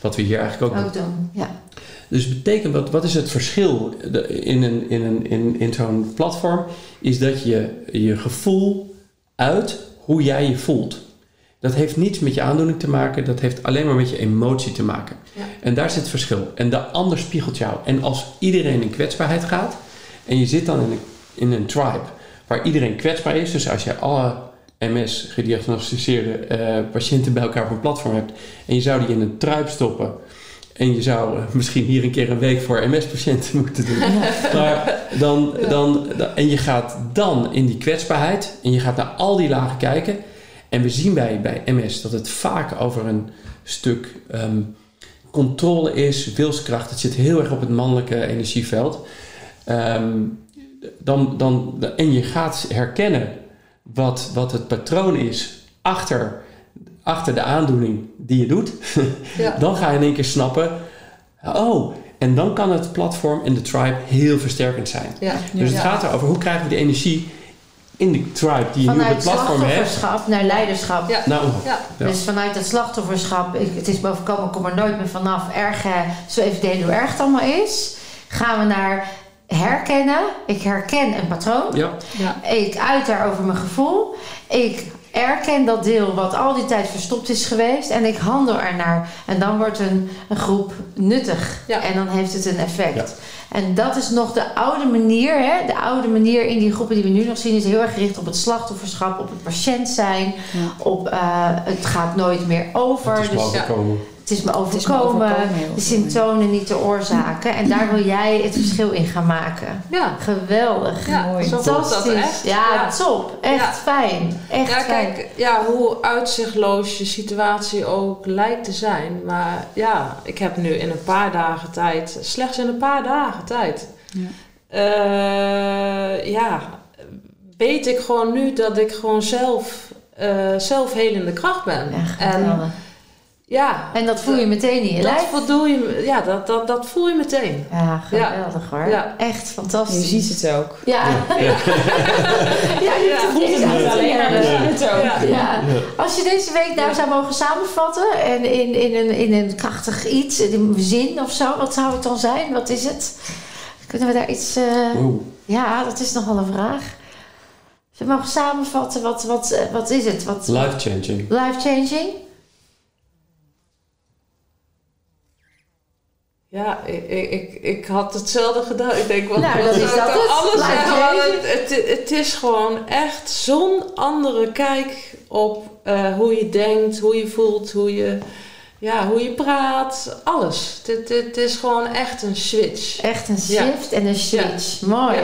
Wat we hier eigenlijk ook doen. ook doen. Ja. Dus betekent, wat, wat is het verschil in, een, in, een, in, in zo'n platform? Is dat je je gevoel uit hoe jij je voelt. Dat heeft niets met je aandoening te maken, dat heeft alleen maar met je emotie te maken. Ja. En daar zit het verschil. En de ander spiegelt jou. En als iedereen in kwetsbaarheid gaat, en je zit dan in een, in een tribe waar iedereen kwetsbaar is, dus als je alle MS gediagnosticeerde eh, patiënten bij elkaar op een platform hebt en je zou die in een tribe stoppen en je zou eh, misschien hier een keer een week voor MS-patiënten moeten doen. Maar dan, dan, dan- en je gaat dan in die kwetsbaarheid en je gaat naar al die lagen kijken. En we zien bij, bij MS dat het vaak over een stuk ehm, controle is, wilskracht. Het zit heel erg op het mannelijke energieveld. Ehm, dan, dan, en je gaat herkennen wat, wat het patroon is achter, achter de aandoening die je doet. Ja. Dan ga je in één keer snappen, oh, en dan kan het platform en de tribe heel versterkend zijn. Ja. Dus het Ja. gaat erover hoe krijgen we die energie in de tribe die je nu op Vanuit het platform hebt. slachtofferschap naar leiderschap. Ja. Nou, Ja. Ja. Dus vanuit dat slachtofferschap, ik, het is me overkomen, ik kom er nooit meer vanaf. Erg, eh, zo even delen hoe erg het allemaal is. Gaan we naar herkennen. Ik herken een patroon. ja, Ja. Ik uit daarover mijn gevoel. Ik erken dat deel wat al die tijd verstopt is geweest. En ik handel ernaar. En dan wordt een, een groep nuttig. Ja. En dan heeft het een effect. En dat is nog de oude manier. Hè? De oude manier in die groepen die we nu nog zien... is heel erg gericht op het slachtofferschap. Op het patiënt zijn. Op eh, het gaat nooit meer over. het is me dus. Het is me Het is me overkomen. de symptomen niet de oorzaken. En daar wil jij het verschil in gaan maken. Ja. Geweldig. Ja, Mooi. zo voelt dat Fantastisch. echt. Ja, Ja. top. Echt Ja. fijn. Echt Ja, fijn. kijk, ja, hoe uitzichtloos je situatie ook lijkt te zijn. Maar ja, ik heb nu in een paar dagen tijd, slechts in een paar dagen tijd, Ja. eh, ja, weet ik gewoon nu dat ik gewoon zelf, eh zelfhelende kracht ben. Ja, en. Ja, En dat voel je meteen in je dat, lijf. voldoe je, ja, dat, dat, dat voel je meteen. Ja, geweldig hoor. Ja. Echt Je fantastisch. ziet het ook. Ja. Ja. ja, je Ja. voelt het Niet alleen maar, ja. je ziet het ook. Ja. Ja. Als je deze week nou zou mogen samenvatten en in, in, een, in een krachtig iets, in een zin of zo, wat zou het dan zijn? Wat is het? Kunnen we daar iets. eh. Ja, dat is nogal een vraag. Als we mogen samenvatten, wat, wat, eh, wat is het? Wat, Life changing. Life changing? Ja, ik, ik, ik, had hetzelfde gedaan. Ik denk, wat, Nou, dat is ik dat het. alles. Het, het, het is gewoon echt zo'n andere kijk op eh, hoe je denkt, hoe je voelt, hoe je, ja, hoe je praat. Alles. Het, het, het is gewoon echt een switch. Echt een Ja. shift en een switch. Mooi. Ja.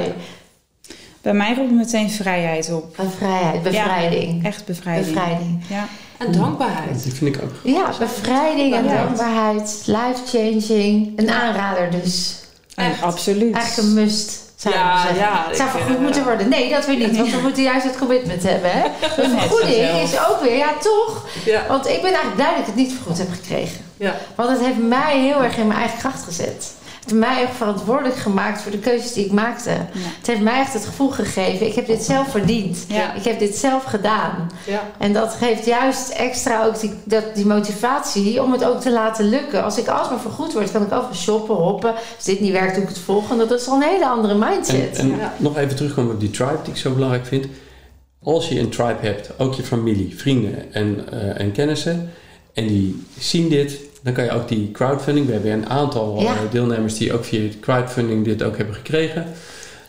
Bij mij roept meteen vrijheid op. Een vrijheid, bevrijding. Echt bevrijding. Bevrijding. Ja. En dankbaarheid. Die vind ik ook. Ja, bevrijding en Dankbaarheid. Life changing. Een aanrader dus. En Echt. absoluut. Eigenlijk een must. Zou Ja, ja, Het zou vergoed moeten worden. Nee, dat weer niet. Want we moeten juist het commitment hebben. Hè? De vergoeding is ook weer, ja toch? Ja, Want ik ben eigenlijk blij dat ik het niet vergoed heb gekregen. ja. Want het heeft mij heel erg in mijn eigen kracht gezet. Heeft mij ook verantwoordelijk gemaakt voor de keuzes die ik maakte. Het heeft mij echt het gevoel gegeven, ik heb dit zelf verdiend. Ja. Ik heb dit zelf gedaan. Ja. En dat geeft juist extra ook die, dat, die motivatie om het ook te laten lukken. Als ik alsmaar vergoed word, kan ik overal shoppen, hoppen. Als dit niet werkt, doe ik het volgende. Dat is al een hele andere mindset. En, en Ja. nog even terugkomen op die tribe die ik zo belangrijk vind. Als je een tribe hebt, ook je familie, vrienden en, eh, en kennissen, en die zien dit, dan kan je ook die crowdfunding. We hebben een aantal Ja. eh, deelnemers die ook via crowdfunding dit ook hebben gekregen.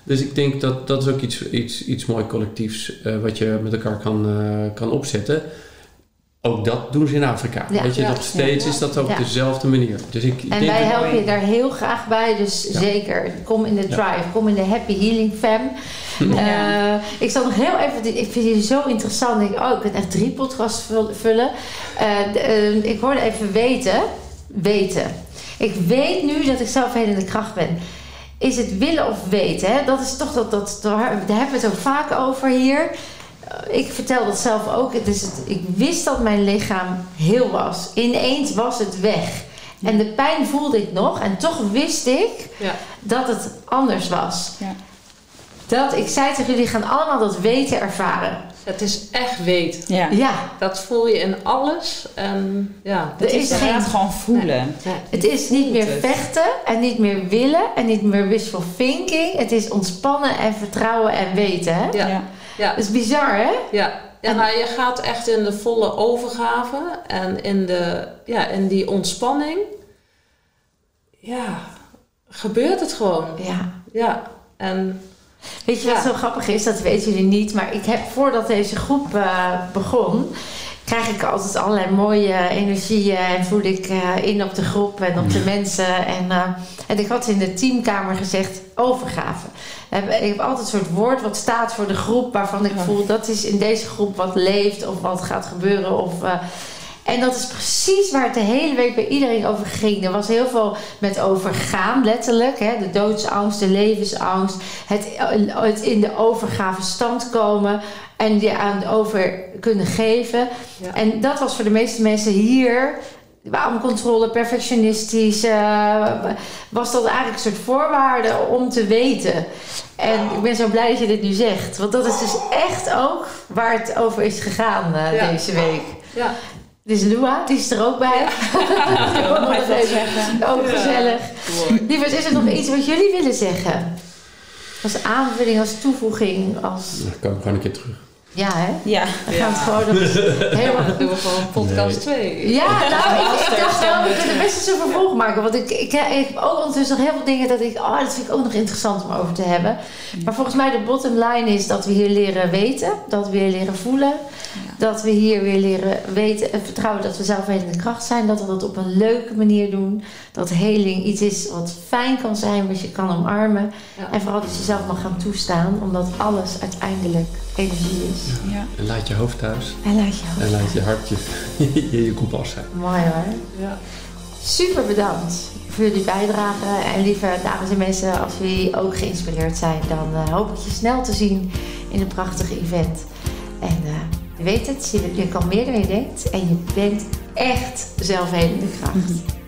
Dus ik denk dat dat is ook iets, iets, iets mooi collectiefs eh, wat je met elkaar kan, eh, kan opzetten. Ook dat doen ze in Afrika. Ja. Weet je, nog steeds Ja. is dat ook Ja. dezelfde manier. Dus ik, ik En denk wij helpen je daar heel graag bij. Dus zeker, kom in de drive. Kom in de Happy Healing Fam. Eh, ik zal nog heel even... Ik vind jullie zo interessant. Ik, oh, ik kan echt drie podcasts vul- vullen. Eh, de- eh, ik hoorde even weten. Weten. Ik weet nu dat ik zelfhelende kracht ben. Is het willen of weten? Hè? Dat is toch dat, dat... Daar hebben we het ook vaak over hier. Eh, Ik vertel dat zelf ook. Het is het, ik wist dat mijn lichaam heel was. Ineens was het weg. En de pijn voelde ik nog. En toch wist ik Ja. dat het anders was. Ja. Dat, ik zei tegen jullie, gaan allemaal dat weten ervaren. Het is echt weet. Ja. Ja, Dat voel je in alles. En ja, er Het is is geen... gewoon voelen. Het is niet meer het. vechten en niet meer willen en niet meer wishful thinking. Het is ontspannen en vertrouwen en weten. Hè? Ja. Ja. Dat is bizar, hè? ja. ja En- nou, je gaat echt in de volle overgave en in, de, ja, in die ontspanning. Ja, gebeurt het gewoon. Ja. Ja, en Weet je wat zo grappig is? Dat weten jullie niet. Maar ik heb voordat deze groep eh, begon, krijg ik altijd allerlei mooie energieën en voel ik eh, in op de groep en op de mensen. En, eh, en ik had in de teamkamer gezegd overgave. Ik heb altijd een soort woord wat staat voor de groep waarvan ik voel dat is in deze groep wat leeft of wat gaat gebeuren. Of, eh, en dat is precies waar het de hele week bij iedereen over ging. Er was heel veel met overgaan, letterlijk. Hè? De doodsangst, de levensangst. Het, het in de overgave stand komen. En je aan over kunnen geven. Ja. En dat was voor de meeste mensen hier... controle, perfectionistisch. eh, was dat eigenlijk een soort voorwaarde om te weten. En ik ben zo blij dat je dit nu zegt. Want dat is dus echt ook waar het over is gegaan eh, Ja. deze week. ja, Dus Lua, die is er ook bij. Ik wil nog even. Ook Ja. gezellig. mooi. Lieverd, is er nog iets wat jullie willen zeggen? Als aanvulling, als toevoeging, als... Dan komen we gewoon een keer terug. Ja, hè? Ja. Dan gaan we het gewoon nog helemaal... Doen we gewoon podcast 2. Ja, nou, ik, ik dacht wel, we kunnen best eens een vervolg maken. Want ik, ik, ik heb ook ondertussen nog heel veel dingen dat ik... Oh, dat vind ik ook nog interessant om over te hebben. Maar volgens mij de bottom line is dat we hier leren weten. Dat we hier leren voelen. Dat we hier weer leren weten en vertrouwen dat we zelf in de kracht zijn. Dat we dat op een leuke manier doen. Dat heling iets is wat fijn kan zijn, wat je kan omarmen. Ja. En vooral dat je zelf mag gaan toestaan. Omdat alles uiteindelijk energie is. Ja. En laat je hoofd thuis. En laat je En laat je hart je, je, je kompas zijn. Mooi hoor. Ja. Super bedankt voor jullie bijdrage. En lieve dames en mensen, als jullie ook geïnspireerd zijn, dan eh, hoop ik je snel te zien in een prachtige event. En eh, je weet het, je, je kan meer dan je denkt. En je bent echt zelfhelende kracht.